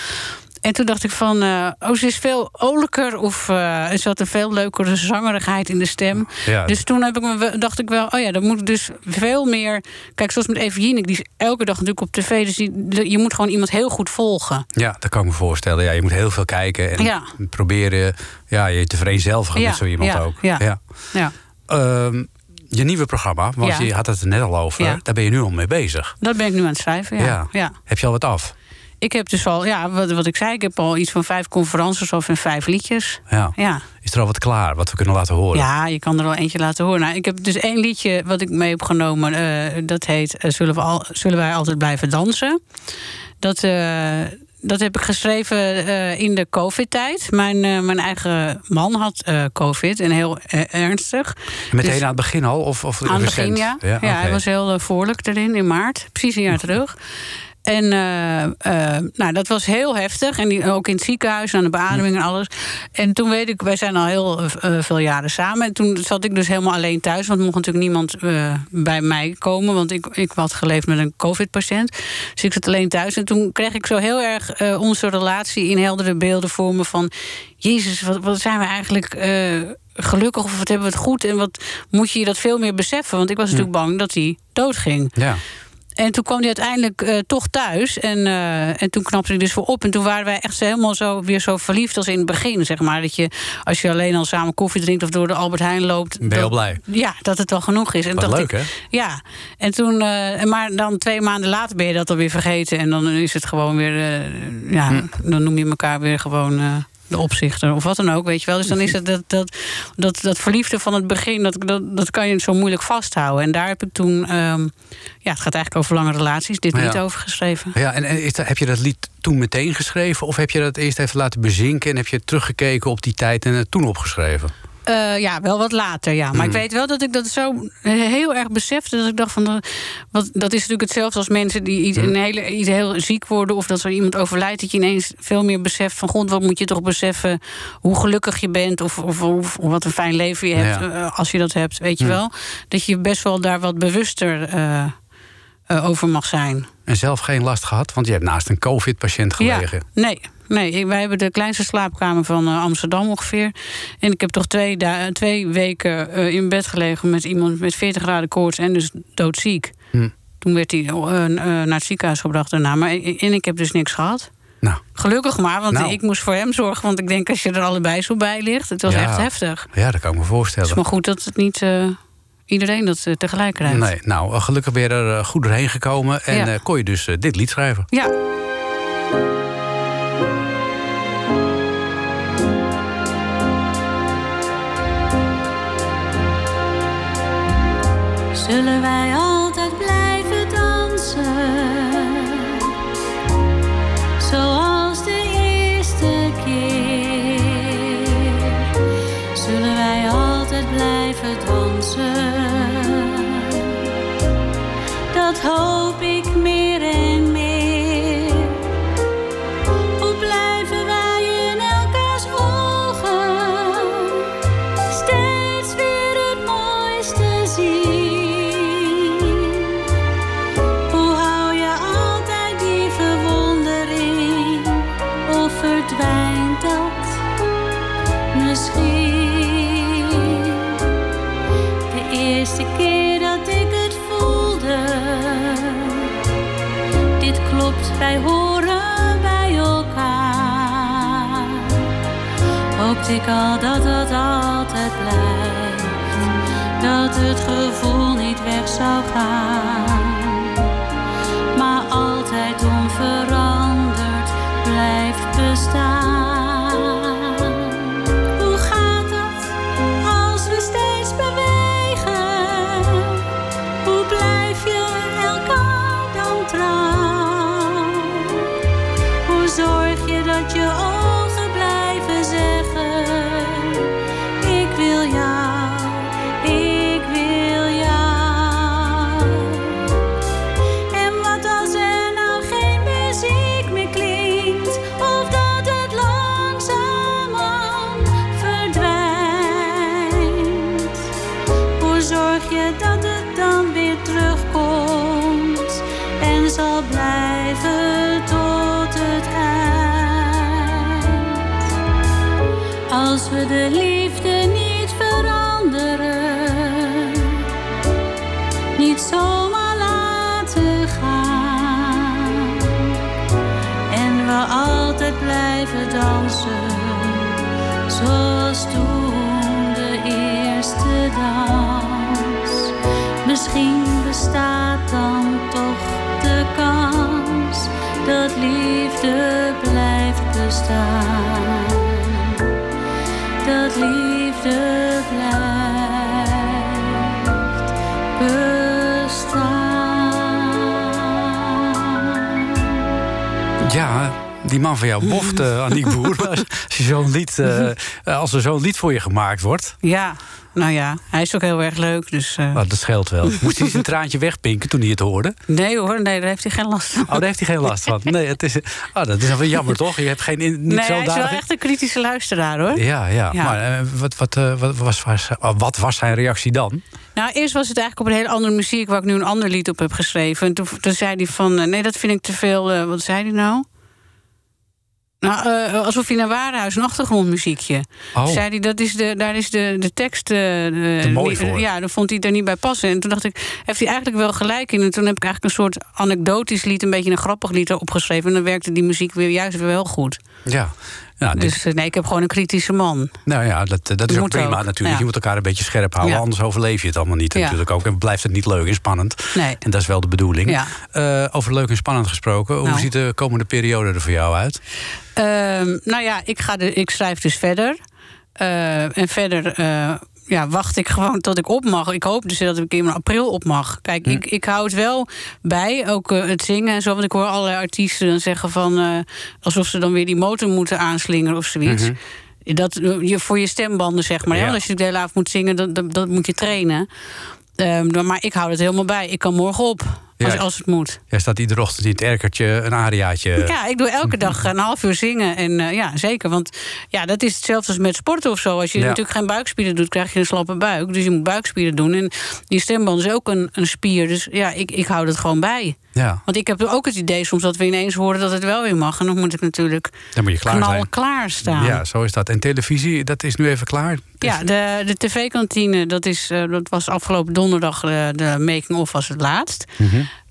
En toen dacht ik van, eh, oh, ze is veel olijker... of eh, er zat een veel leukere zangerigheid in de stem. Ja. Dus toen heb ik me, dacht ik wel, oh ja, dan moet ik dus veel meer... Kijk, zoals met Eve Jinek, die is elke dag natuurlijk op tv... dus die, je moet gewoon iemand heel goed volgen. Ja, dat kan ik me voorstellen. Ja, je moet heel veel kijken en Ja. proberen ja, je te vereenzelvigen Ja, met zo iemand ook. ja. Ja, Ehm, je nieuwe programma, want je had het er net al over, Ja. daar ben je nu al mee bezig. dat ben ik nu aan het schrijven, ja. ja. Heb je al wat af? Ik heb dus al, ja, wat, wat ik zei, ik heb al iets van vijf conferences of en vijf liedjes. Ja. Ja. Is er al wat klaar, wat we kunnen laten horen? ja, je kan er al eentje laten horen. Nou, ik heb dus één liedje wat ik mee heb genomen. eh, dat heet eh, zullen, we al, zullen wij altijd blijven dansen? Dat, eh, dat heb ik geschreven in de COVID-tijd. Mijn, mijn eigen man had COVID en heel ernstig. Meteen Dus- aan het begin al? Of, of Aan het begin, ja. Ja, hij was heel voorlijk erin in maart. Precies een jaar terug. En eh, eh, nou, dat was heel heftig. En die, ook in het ziekenhuis, aan de beademing en alles. En toen weet ik, wij zijn al heel eh, veel jaren samen. En toen zat ik dus helemaal alleen thuis. Want er mocht natuurlijk niemand bij mij komen. Want ik, ik had geleefd met een COVID-patiënt. Dus ik zat alleen thuis. En toen kreeg ik zo heel erg onze relatie in heldere beelden voor me van... Jezus, wat, wat zijn we eigenlijk... gelukkig of wat hebben we het goed en wat moet je je dat veel meer beseffen? Want ik was natuurlijk bang dat hij doodging. Ja. En toen kwam hij uiteindelijk eh, toch thuis. En, eh, en toen knapte hij dus voor op. En toen waren wij echt helemaal zo, weer zo verliefd als in het begin. Zeg maar. Dat je, als je alleen al samen koffie drinkt of door de Albert Heijn loopt. Ben je heel blij? Ja, dat het wel genoeg is. En Wat dacht leuk, ik, hè? Ja, en toen, eh, maar dan twee maanden later ben je dat alweer vergeten. En dan is het gewoon weer, ja, Hm. dan noem je elkaar weer gewoon. De opzichter of wat dan ook, weet je wel. Dus dan is het dat, dat, dat, dat verliefde van het begin, dat, dat, dat kan je zo moeilijk vasthouden. En daar heb ik toen, ehm, ja, het gaat eigenlijk over lange relaties, dit Ja. niet over geschreven. Ja, en en is dat, heb je dat lied toen meteen geschreven? Of heb je dat eerst even laten bezinken... en heb je teruggekeken op die tijd en het toen opgeschreven? Eh, ja, wel wat later, ja. Maar ik weet wel dat ik dat zo heel erg besefte. Dat ik dacht van, dat, wat, dat is natuurlijk hetzelfde als mensen die iets, een hele, iets heel ziek worden... of dat er iemand overlijdt, dat je ineens veel meer beseft van... god, wat moet je toch beseffen hoe gelukkig je bent... of, of, of wat een fijn leven je hebt Ja. eh, als je dat hebt, weet je wel. Dat je best wel daar wat bewuster... eh, over mag zijn. En zelf geen last gehad? Want je hebt naast een COVID-patiënt gelegen. Ja, nee. Nee, wij hebben de kleinste slaapkamer van eh, Amsterdam ongeveer. En ik heb toch twee, twee weken eh, in bed gelegen met iemand met 40 graden koorts en dus doodziek. Hm. Toen werd hij eh, naar het ziekenhuis gebracht daarna. Maar en ik heb dus niks gehad. Nou, Gelukkig maar, want Nou. ik moest voor hem zorgen. Want ik denk als je er allebei zo bij ligt, het was Ja. echt heftig. ja, dat kan ik me Het voorstellen. is maar goed dat het niet iedereen dat tegelijk krijgt. Nee, nou, gelukkig ben je er goed doorheen gekomen. En Ja. kon je dus dit lied schrijven. Ja. Dat ik al dat het altijd blijft. Dat het gevoel niet weg zou gaan. Van jou boft, uh, Aniek Boer. als, je zo'n lied, eh, als er zo'n lied voor je gemaakt wordt. Ja, nou ja, hij is ook heel erg leuk. Dus, eh, Nou, dat scheelt wel. Moest hij zijn traantje wegpinken toen hij het hoorde? Nee hoor, nee, daar heeft hij geen last van. Oh, daar heeft hij geen last van. Nee, het is, oh, dat is wel jammer toch? Je hebt geen, niet nee, zo hij is wel echt een kritische luisteraar hoor. Ja, ja. Ja. Maar eh, wat, wat, eh, wat, was, was, oh, wat was zijn reactie dan? Nou, eerst was het eigenlijk op een hele andere muziek... waar ik nu een ander lied op heb geschreven. En toen, toen zei hij van, eh, nee, dat vind ik te veel... eh, wat zei hij nou? Nou, eh, alsof hij naar Warenhuis een achtergrondmuziekje. Oh. Zei hij, dat is de, daar is de, de tekst... eh, eh, Te mooi niet- voor. Ja, dan vond hij er niet bij passen. En toen dacht ik, heeft hij eigenlijk wel gelijk in. En toen heb ik eigenlijk een soort anekdotisch lied... een beetje een grappig lied erop geschreven. En dan werkte die muziek weer juist weer wel goed. Ja. Dit- Dus eh, nee, ik heb gewoon een kritische man. nou ja, dat, dat is ook prima ook, natuurlijk. ja. Je moet elkaar een beetje scherp houden. Ja. Anders overleef je het allemaal niet Ja. natuurlijk ook. En blijft het niet leuk en spannend. Nee. En dat is wel de bedoeling. Ja. Eh, over leuk en spannend gesproken. Hoe Nou. ziet de komende periode er voor jou uit? Ehm, nou ja, ik, ga de, ik schrijf dus verder. Eh, en verder eh, ja, wacht ik gewoon tot ik op mag. Ik hoop dus dat ik in april op mag. Kijk, ik, ik hou het wel bij, ook eh, het zingen en zo. Want ik hoor allerlei artiesten dan zeggen van... eh, alsof ze dan weer die motor moeten aanslingeren of zoiets. Dat, eh, je, voor je stembanden, zeg maar. Ja. Als je de hele avond moet zingen, dat, dat, dat moet je trainen. Ehm, dan- maar ik hou het helemaal bij. Ik kan morgen op. Als, Ja. als het moet. Jij staat iedere ochtend in het erkertje een ariaatje. Ja, ik doe elke dag een half uur zingen. En eh, ja, zeker. Want ja, dat is hetzelfde als met sporten of zo. Als je Ja. natuurlijk geen buikspieren doet, krijg je een slappe buik. Dus je moet buikspieren doen. En die stemband is ook een, een spier. Dus ja, ik, ik hou dat gewoon bij. Ja, Want ik heb ook het idee soms dat we ineens horen dat het wel weer mag. En dan moet ik natuurlijk dan moet je klaar knal zijn. klaar staan. Ja, zo is dat. En televisie, dat is nu even klaar. Ja, de, de tv-kantine, dat, is, eh, dat was afgelopen donderdag eh, de making-of was het laatst.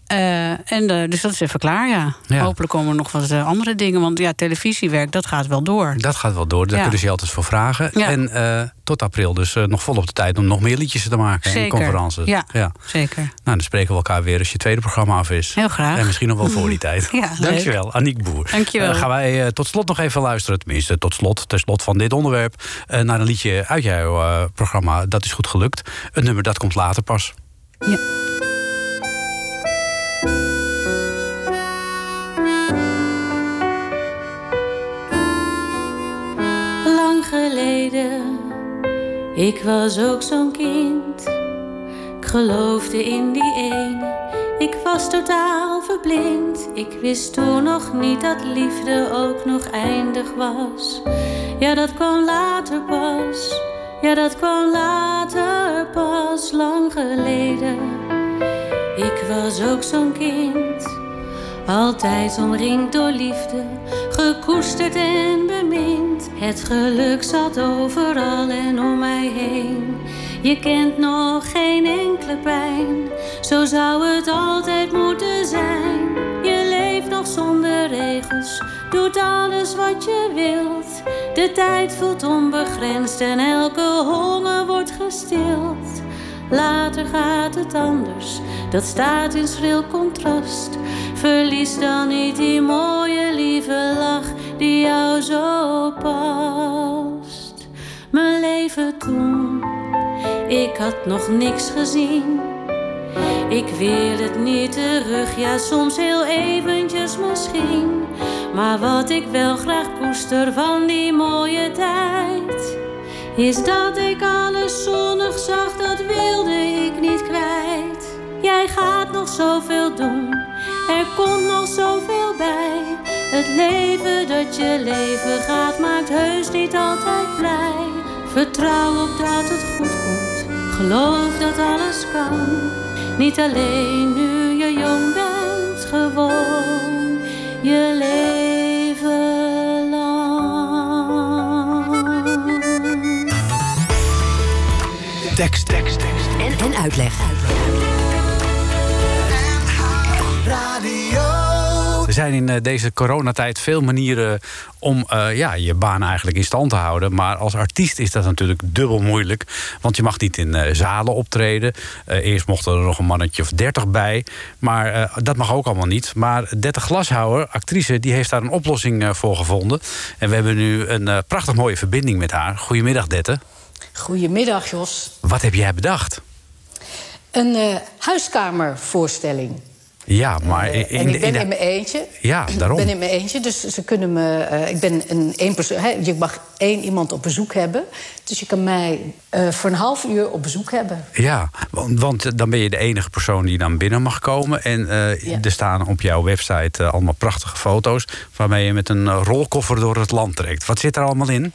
Eh, en eh, dus dat is even klaar, ja. Ja. Hopelijk komen er nog wat eh, andere dingen. Want ja, televisiewerk, dat gaat wel door. Dat gaat wel door, daar Ja. kunnen ze je altijd voor vragen. Ja. En tot april dus nog volop de tijd om nog meer liedjes te maken. En Zeker. conferences. Ja, zeker. Nou, dan spreken we elkaar weer als je tweede programma af is. Heel graag. En misschien nog wel voor die tijd. Ja, leuk. Dankjewel, Aniek Boer. Dankjewel. Eh, gaan wij tot slot nog even luisteren. Tenminste, tot slot, ter slot van dit onderwerp. naar een liedje uit jouw programma. Dat is goed gelukt. Een nummer dat komt later pas. Ja. Ik was ook zo'n kind. Ik geloofde in die ene, ik was totaal verblind. Ik wist toen nog niet dat liefde ook nog eindig was. Ja, dat kwam later pas. Ja, dat kwam later pas, lang geleden. Ik was ook zo'n kind. Altijd omringd door liefde, gekoesterd en bemind. Het geluk zat overal en om mij heen. Je kent nog geen enkele pijn, zo zou het altijd moeten zijn. Je leeft nog zonder regels, doet alles wat je wilt. De tijd voelt onbegrensd en elke honger wordt gestild. Later gaat het anders, dat staat in schril contrast. Verlies dan niet die mooie lieve lach die jou zo past. Mijn leven toen, ik had nog niks gezien. Ik wil het niet terug, ja soms heel eventjes misschien. Maar wat ik wel graag koester van die mooie tijd is dat ik alles zoveel doen, er komt nog zoveel bij. Het leven dat je leven gaat, maakt heus niet altijd blij. Vertrouw op dat het goed komt, geloof dat alles kan. Niet alleen nu je jong bent, gewoon je leven lang. Tekst, tekst, tekst. En, en uitleg. Zijn in eh, deze coronatijd veel manieren om eh, ja, je baan eigenlijk in stand te houden. Maar als artiest is dat natuurlijk dubbel moeilijk. Want je mag niet in eh, zalen optreden. Eerst mochten er nog een mannetje of dertig bij. Maar dat mag ook allemaal niet. Maar Dette Glashouwer, actrice, die heeft daar een oplossing voor gevonden. En we hebben nu een prachtig mooie verbinding met haar. Goedemiddag, Dette. Goedemiddag, Jos. Wat heb jij bedacht? Een huiskamervoorstelling. Ja, maar in, en ik ben in in mijn eentje. Ja, daarom. Ik ben in mijn eentje, dus ze kunnen me... eh, ik ben een één persoon... hè, je mag één iemand op bezoek hebben. Dus je kan mij eh, voor een half uur op bezoek hebben. Ja, want, want dan ben je de enige persoon die dan binnen mag komen. En eh, Ja. er staan op jouw website eh, allemaal prachtige foto's... waarmee je met een eh, rolkoffer door het land trekt. Wat zit er allemaal in?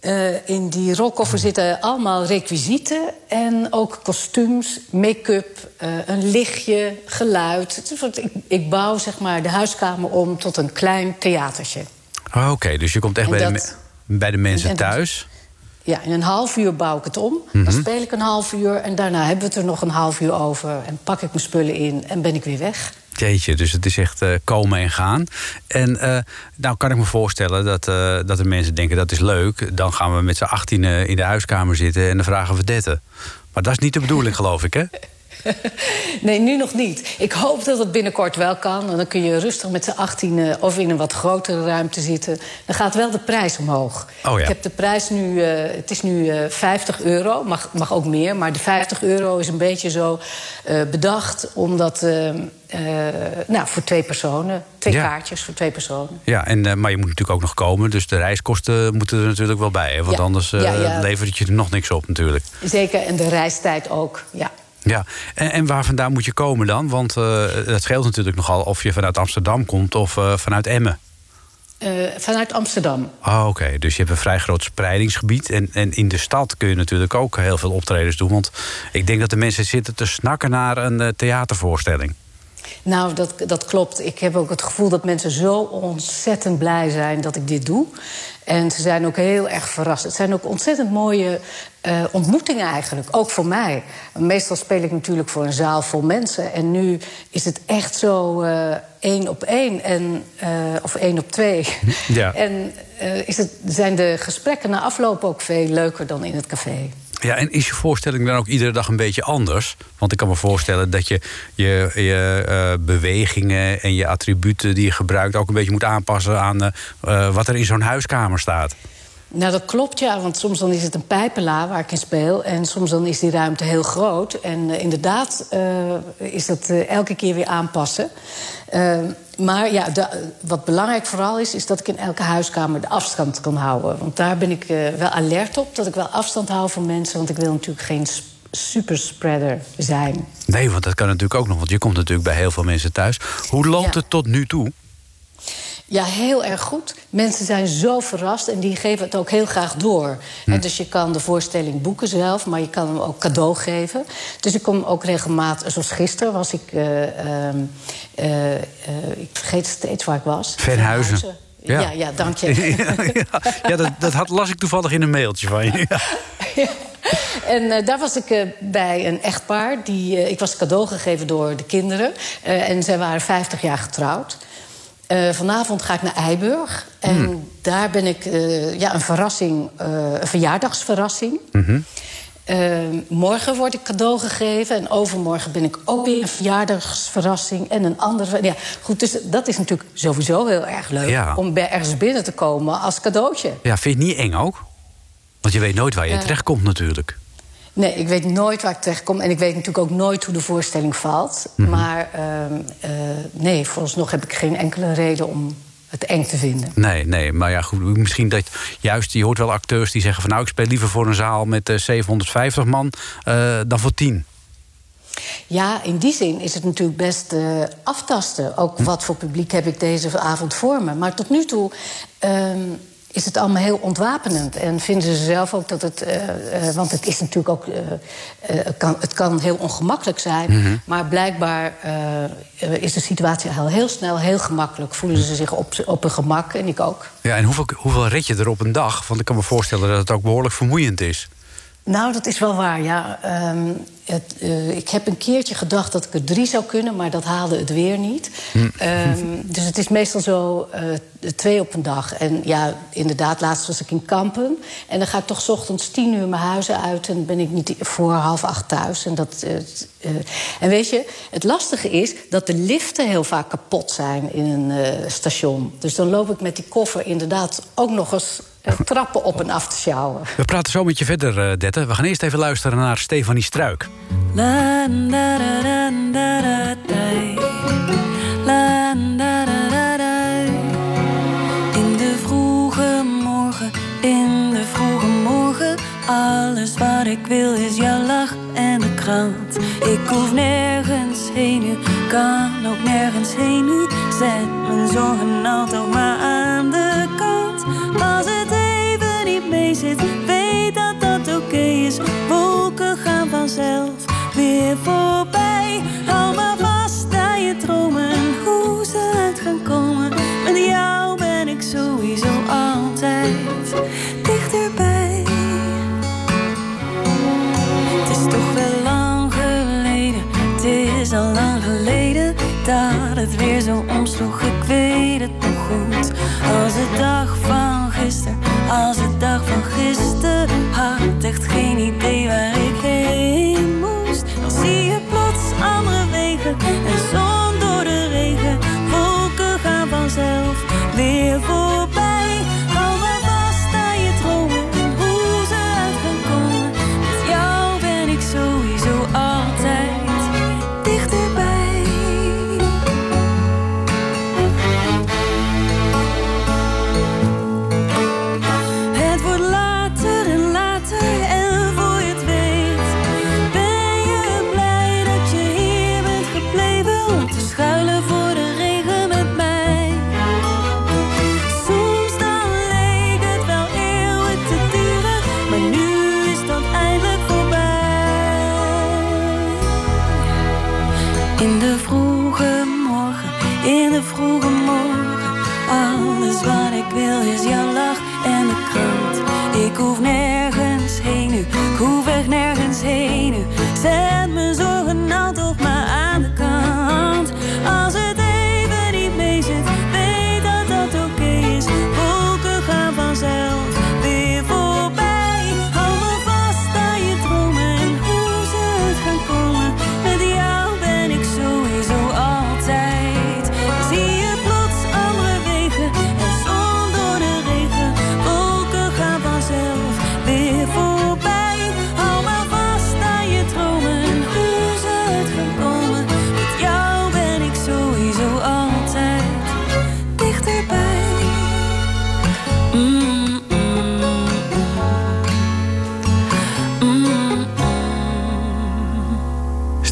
Eh, in die rolkoffer zitten allemaal requisieten en ook kostuums, make-up, eh, een lichtje, geluid. Ik, ik bouw zeg maar de huiskamer om tot een klein theatertje. Oh, Oké, dus je komt echt bij de, dat- bij de mensen en thuis. Ja, in een half uur bouw ik het om. Mhm. Dan speel ik een half uur en daarna hebben we het er nog een half uur over. En pak ik mijn spullen in en ben ik weer weg. Dus het is echt eh, komen en gaan. En eh, nou kan ik me voorstellen dat, eh, dat de mensen denken dat is leuk. Dan gaan we met z'n achttien in de huiskamer zitten en dan vragen we detten. Maar dat is niet de bedoeling, geloof ik, hè? Nee, nu nog niet. Ik hoop dat het binnenkort wel kan. En dan kun je rustig met z'n achttienen of in een wat grotere ruimte zitten. Dan gaat wel de prijs omhoog. Oh ja. Ik heb de prijs nu, eh, het is nu eh 50 euro, mag, mag ook meer. Maar de 50 euro is een beetje zo eh, bedacht, omdat... eh, eh, nou, voor twee personen. Twee Ja. kaartjes voor twee personen. Ja, en, eh, maar je moet natuurlijk ook nog komen. Dus de reiskosten moeten er natuurlijk wel bij. Hè? Want Ja. anders eh, ja. levert het je er nog niks op natuurlijk. Zeker, en de reistijd ook, ja. Ja, en, en waar vandaan moet je komen dan? Want eh, het scheelt natuurlijk nogal of je vanuit Amsterdam komt of eh, vanuit Emmen. Eh, vanuit Amsterdam. Oh, oké. Dus je hebt een vrij groot spreidingsgebied. En, en in de stad kun je natuurlijk ook heel veel optredens doen. Want ik denk dat de mensen zitten te snakken naar een theatervoorstelling. Nou, dat, dat klopt. Ik heb ook het gevoel dat mensen zo ontzettend blij zijn dat ik dit doe. En ze zijn ook heel erg verrast. Het zijn ook ontzettend mooie eh, ontmoetingen eigenlijk, ook voor mij. Meestal speel ik natuurlijk voor een zaal vol mensen. En nu is het echt zo eh, één op één, en, eh, of één op twee. Ja. En is het, zijn de gesprekken na afloop ook veel leuker dan in het café. Ja, en is je voorstelling dan ook iedere dag een beetje anders? Want ik kan me voorstellen dat je je, je eh, bewegingen en je attributen die je gebruikt ook een beetje moet aanpassen aan eh, eh, wat er in zo'n huiskamer staat. Nou, dat klopt, ja. Want soms dan is het een pijpenla waar ik in speel. En soms dan is die ruimte heel groot. En inderdaad is dat elke keer weer aanpassen. Maar ja, wat belangrijk vooral is... is dat ik in elke huiskamer de afstand kan houden. Want daar ben ik eh, wel alert op. Dat ik wel afstand hou van mensen. Want ik wil natuurlijk geen superspreader zijn. Nee, want dat kan natuurlijk ook nog. Want je komt natuurlijk bij heel veel mensen thuis. Hoe loopt Ja. het tot nu toe? Ja, heel erg goed. Mensen zijn zo verrast en die geven het ook heel graag door. Hm. Dus je kan de voorstelling boeken zelf, maar je kan hem ook cadeau geven. Dus ik kom ook regelmatig, zoals gisteren was ik... eh, ehm, eh, eh, ik vergeet steeds waar ik was. Venhuizen. Ja, ja, ja dank je. ja, ja, dat, dat had, las ik toevallig in een mailtje van je. Ja. En daar was ik bij een echtpaar. Die, ik was cadeau gegeven door de kinderen. En zij waren 50 jaar getrouwd. Eh, vanavond ga ik naar Eiburg. En daar ben ik eh, ja, een verrassing, eh, een verjaardagsverrassing. Eh, morgen word ik cadeau gegeven. En overmorgen ben ik ook weer een verjaardagsverrassing. En een andere. Ja, goed, dus dat is natuurlijk sowieso heel erg leuk. Ja. Om bij ergens binnen te komen als cadeautje. ja, vind je het niet eng ook? Want je weet nooit waar je Eh. terechtkomt natuurlijk. Nee, ik weet nooit waar ik terechtkom. En ik weet natuurlijk ook nooit hoe de voorstelling valt. Mhm. Maar ehm, eh, nee, vooralsnog heb ik geen enkele reden om het eng te vinden. Nee, nee, maar ja, goed. Misschien dat juist, je hoort wel acteurs die zeggen van... nou, ik speel liever voor een zaal met eh, 750 man eh, dan voor 10. Ja, in die zin is het natuurlijk best aftasten. Ook Hm. wat voor publiek heb ik deze avond voor me. Maar tot nu toe ehm, is het allemaal heel ontwapenend. En vinden ze zelf ook dat het... eh, eh, want het is natuurlijk ook... eh, het, kan, het kan heel ongemakkelijk zijn. Mhm. Maar blijkbaar is de situatie al heel snel heel gemakkelijk. Voelen ze zich op, op hun gemak en ik ook. Ja, en hoeveel, hoeveel red je er op een dag? Want ik kan me voorstellen dat het ook behoorlijk vermoeiend is. Nou, dat is wel waar, ja. Ehm, het, eh, ik heb een keertje gedacht dat ik er drie zou kunnen, maar dat haalde het weer niet. Ehm, dus het is meestal zo eh, twee op een dag. En ja, inderdaad, laatst was ik in Kampen. En dan ga ik toch 's ochtends tien uur mijn huizen uit... en ben ik niet voor half acht thuis. En, dat, eh, en weet je, het lastige is dat de liften heel vaak kapot zijn in een station. Dus dan loop ik met die koffer inderdaad ook nog eens... trappen op en af te sjouwen. We praten zo met je verder, Dette. We gaan eerst even luisteren naar Stefanie Struik. In de vroege morgen, in de vroege morgen. Alles wat ik wil is jouw lach en de krant. Ik hoef nergens heen nu, kan ook nergens heen nu. Zet mijn zorgen altijd maar aan de kant. Vanzelf weer voorbij. Hou maar vast aan je dromen en hoe ze uit gaan komen. Met jou ben ik sowieso altijd dichterbij. Het is toch wel lang geleden, het is al lang geleden dat het weer zo omsloeg. Ik weet het nog goed. Als de dag van gisteren, als de dag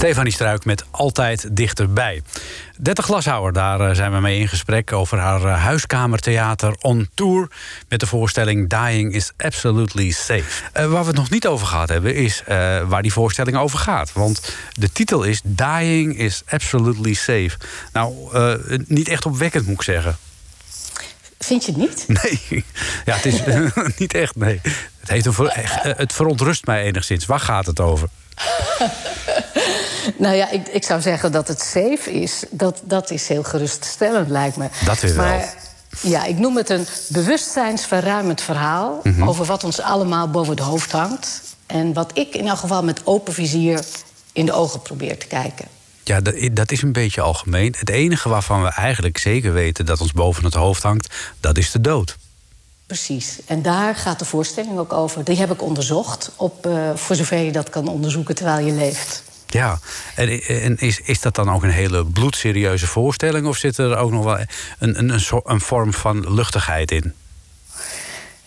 Stefanie Struik met Altijd Dichterbij. Dette Glashouwer, daar eh, zijn we mee in gesprek over haar eh, huiskamertheater on tour. Met de voorstelling Dying is Absolutely Safe. Eh, waar we het nog niet over gehad hebben, is waar die voorstelling over gaat. Want de titel is Dying is Absolutely Safe. Nou, niet echt opwekkend moet ik zeggen. Vind je het niet? Nee, ja, het is niet echt, nee. Het, heeft een ver- het verontrust mij enigszins. Waar gaat het over? Nou ja, ik, ik zou zeggen dat het safe is. Dat, dat is heel geruststellend, lijkt me. Dat wel. Maar ja, ik noem het een bewustzijnsverruimend verhaal... Mhm. over wat ons allemaal boven het hoofd hangt. En wat ik in elk geval met open vizier in de ogen probeer te kijken. Ja, dat, dat is een beetje algemeen. Het enige waarvan we eigenlijk zeker weten dat ons boven het hoofd hangt, dat is de dood. Precies. En daar gaat de voorstelling ook over. Die heb ik onderzocht, op, eh, voor zover je dat kan onderzoeken terwijl je leeft. Ja, en, en is, is dat dan ook een hele bloedserieuze voorstelling? Of zit er ook nog wel een, een, een, een vorm van luchtigheid in?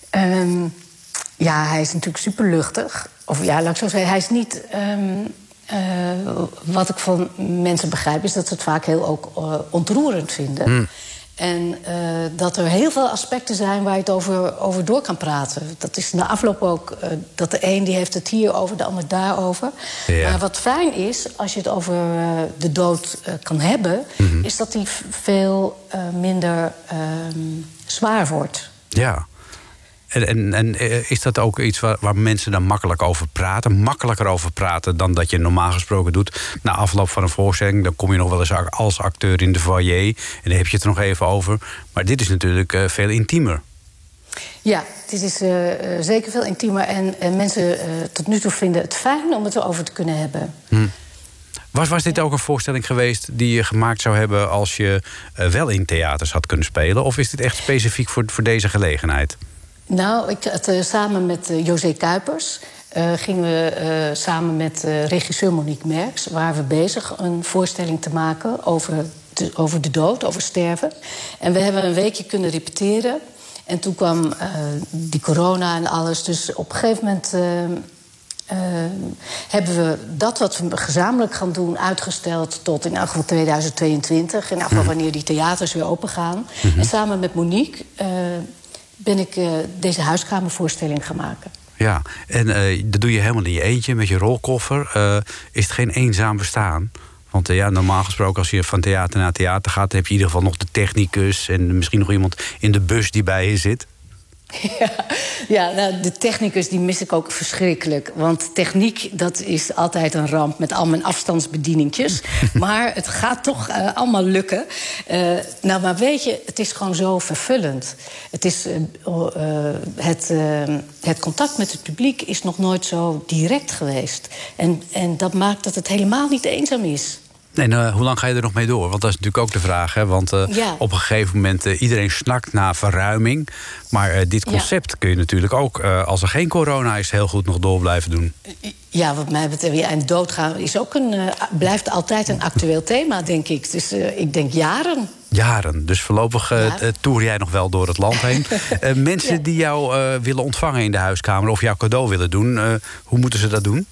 Ehm, ja, hij is natuurlijk super luchtig. Of ja, laat ik zo zeggen, hij is niet. ehm, eh, wat ik van mensen begrijp, is dat ze het vaak heel ook eh, ontroerend vinden. Hmm. En eh, dat er heel veel aspecten zijn waar je het over, over door kan praten. Dat is na afloop ook eh, dat de een die heeft het hier over, de ander daarover. Ja. Maar wat fijn is, als je het over eh, de dood kan hebben, Mhm. is dat die veel minder ehm, zwaar wordt. Ja. En, en, en eh, is dat ook iets waar, waar mensen dan makkelijk over praten? Makkelijker over praten dan dat je normaal gesproken doet. Na afloop van een voorstelling, dan kom je nog wel eens als acteur in de foyer. En dan heb je het er nog even over. Maar dit is natuurlijk eh, veel intiemer. Ja, dit is eh, zeker veel intiemer. En, en mensen tot nu toe vinden het fijn om het erover te kunnen hebben. Was, was dit ook een voorstelling geweest die je gemaakt zou hebben als je wel in theaters had kunnen spelen? Of is dit echt specifiek voor, voor deze gelegenheid? Nou, ik, eh, samen met eh, José Kuipers eh, gingen we samen met regisseur Monique Merks... waren we bezig een voorstelling te maken over de, over de dood, over sterven. En we hebben een weekje kunnen repeteren. En toen kwam die corona en alles. Dus op een gegeven moment... hebben we dat wat we gezamenlijk gaan doen uitgesteld tot in elk geval 2022. In elk geval wanneer die theaters weer open gaan. En samen met Monique ben ik eh, deze huiskamervoorstelling gaan maken. Ja, en eh, dat doe je helemaal in je eentje met je rolkoffer. Eh, is het geen eenzaam bestaan? Want ja, normaal gesproken als je van theater naar theater gaat... heb je in ieder geval nog de technicus... en misschien nog iemand in de bus die bij je zit. Ja, ja nou, de technicus die mis ik ook verschrikkelijk. Want techniek, dat is altijd een ramp met al mijn afstandsbedieningjes. maar het gaat toch eh, allemaal lukken. Eh, nou, maar weet je, het is gewoon zo vervullend. Het, is, eh, oh, het, het contact met het publiek is nog nooit zo direct geweest. En, en dat maakt dat het helemaal niet eenzaam is. En eh, hoe lang ga je er nog mee door? Want dat is natuurlijk ook de vraag. Hè? Want eh, Ja. op een gegeven moment, uh, iedereen snakt naar verruiming. Maar uh, dit concept ja. kun je natuurlijk ook, als er geen corona is, heel goed nog door blijven doen. Ja, wat mij betreft, ja, en doodgaan is ook een, blijft altijd een actueel thema, denk ik. Dus ik denk jaren. Jaren. Dus voorlopig toer jij nog wel door het land heen. mensen ja. die jou willen ontvangen in de huiskamer of jouw cadeau willen doen, hoe moeten ze dat doen?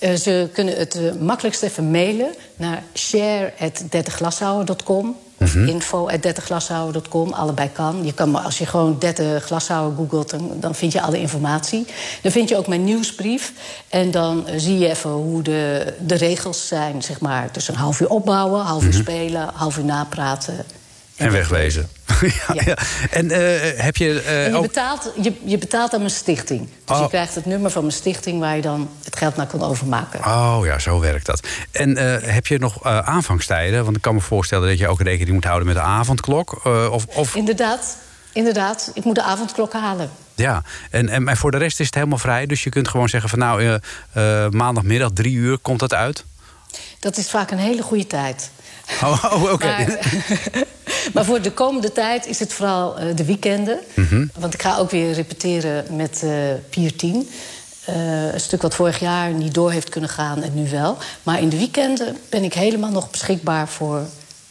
Uh, ze kunnen het uh, makkelijkst even mailen naar share.dertigglashouwer.com of mm -hmm. info.dertigglashouwer.com. Allebei kan. Je kan maar als je gewoon 30 glashouwer googelt, dan, dan, vind je alle informatie. Dan vind je ook mijn nieuwsbrief. En dan uh, zie je even hoe de, de regels zijn, zeg maar. Dus een half uur opbouwen, half uur mm -hmm. spelen, half uur napraten. En wegwezen. ja, ja. En eh, heb je... En je, betaalt, je, je betaalt aan mijn stichting. Dus Oh. je krijgt het nummer van mijn stichting... waar je dan het geld naar kan overmaken. Oh ja, zo werkt dat. En eh, heb je nog aanvangstijden? Want ik kan me voorstellen dat je ook rekening moet houden met de avondklok. of, of, Inderdaad, inderdaad. Ik moet de avondklok halen. ja, en, en, en voor de rest is het helemaal vrij. Dus je kunt gewoon zeggen van nou, maandagmiddag drie uur komt dat uit. Dat is vaak een hele goede tijd. Oh, oh, oké. Maar, maar voor de komende tijd is het vooral eh, de weekenden. Mhm. Want ik ga ook weer repeteren met eh Pier 10. Eh, een stuk wat vorig jaar niet door heeft kunnen gaan en nu wel. Maar in de weekenden ben ik helemaal nog beschikbaar voor...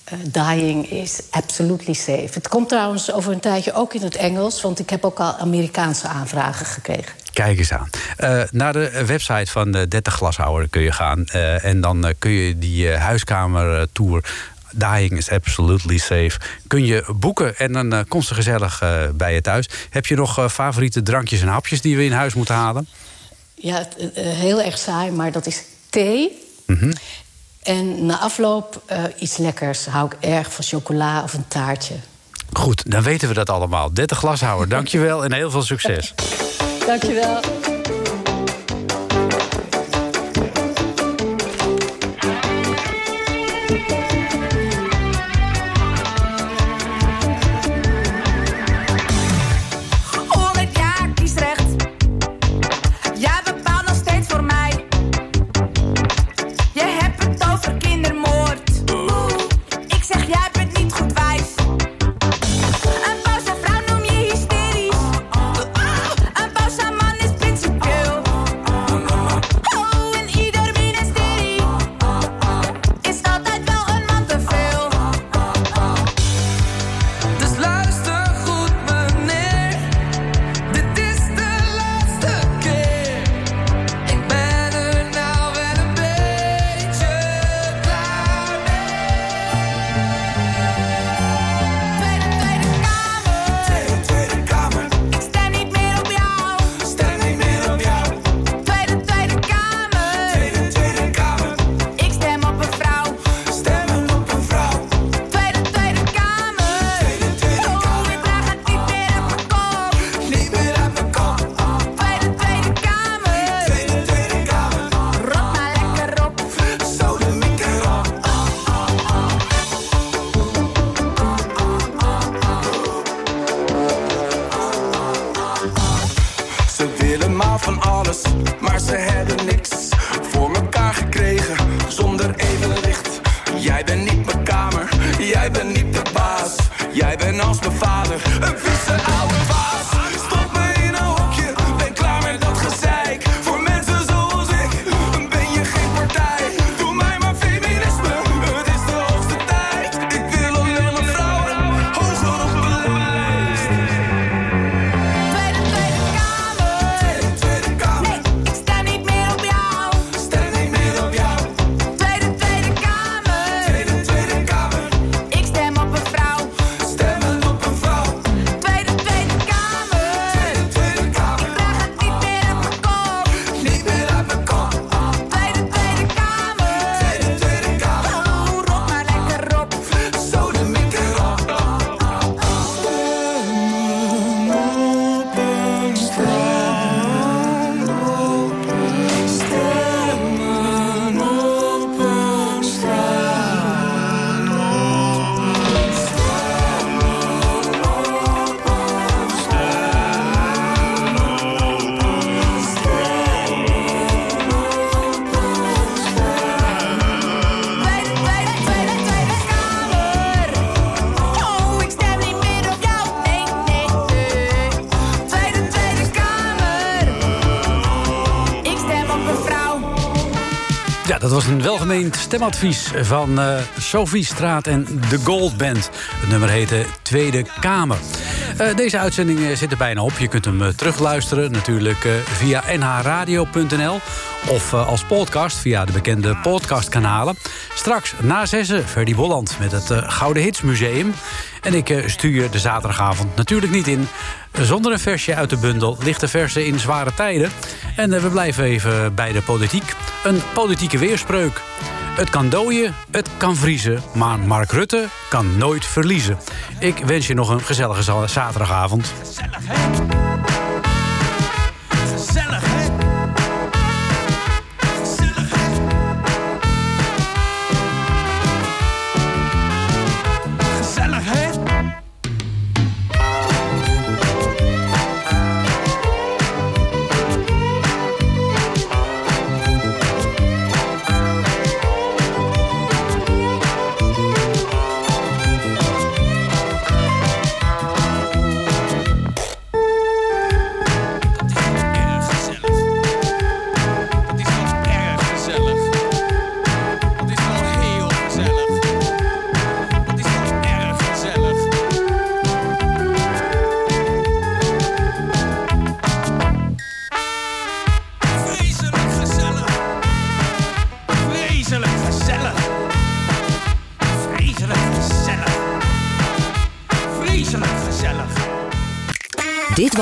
eh, dying is absolutely safe. Het komt trouwens over een tijdje ook in het Engels... want ik heb ook al Amerikaanse aanvragen gekregen. Kijk eens aan. Eh, naar de website van de 30 Glashouwer kun je gaan. eh, en dan kun je die huiskamertour... Dying is absolutely safe. Kun je boeken en dan eh, komt ze gezellig bij je thuis. Heb je nog favoriete drankjes en hapjes die we in huis moeten halen? Ja, heel erg saai, maar dat is thee. Mhm. En na afloop eh, iets lekkers. Hou ik erg van chocola of een taartje. Goed, dan weten we dat allemaal. 30 Glashouwer, dankjewel en heel veel succes. Dankjewel. Maar ze hebben niks voor elkaar gekregen zonder evenwicht. Jij bent niet mijn kamer, jij bent niet de baas. Jij bent als mijn vader, een vieze oude stemadvies van eh Sophie Straat en de Gold Band. Het nummer heette Tweede Kamer. Eh, deze uitzending eh, zit er bijna op. Je kunt hem eh, terugluisteren natuurlijk via nhradio.nl... of als podcast via de bekende podcastkanalen. Straks na zessen Ferdy Bolland met het Gouden Hits Museum. En ik stuur de zaterdagavond natuurlijk niet in... zonder een versje uit de bundel Lichte Versen in Zware Tijden. En we blijven even bij de politiek. Een politieke weerspreuk. Het kan dooien, het kan vriezen, maar Mark Rutte kan nooit verliezen. Ik wens je nog een gezellige za- zaterdagavond.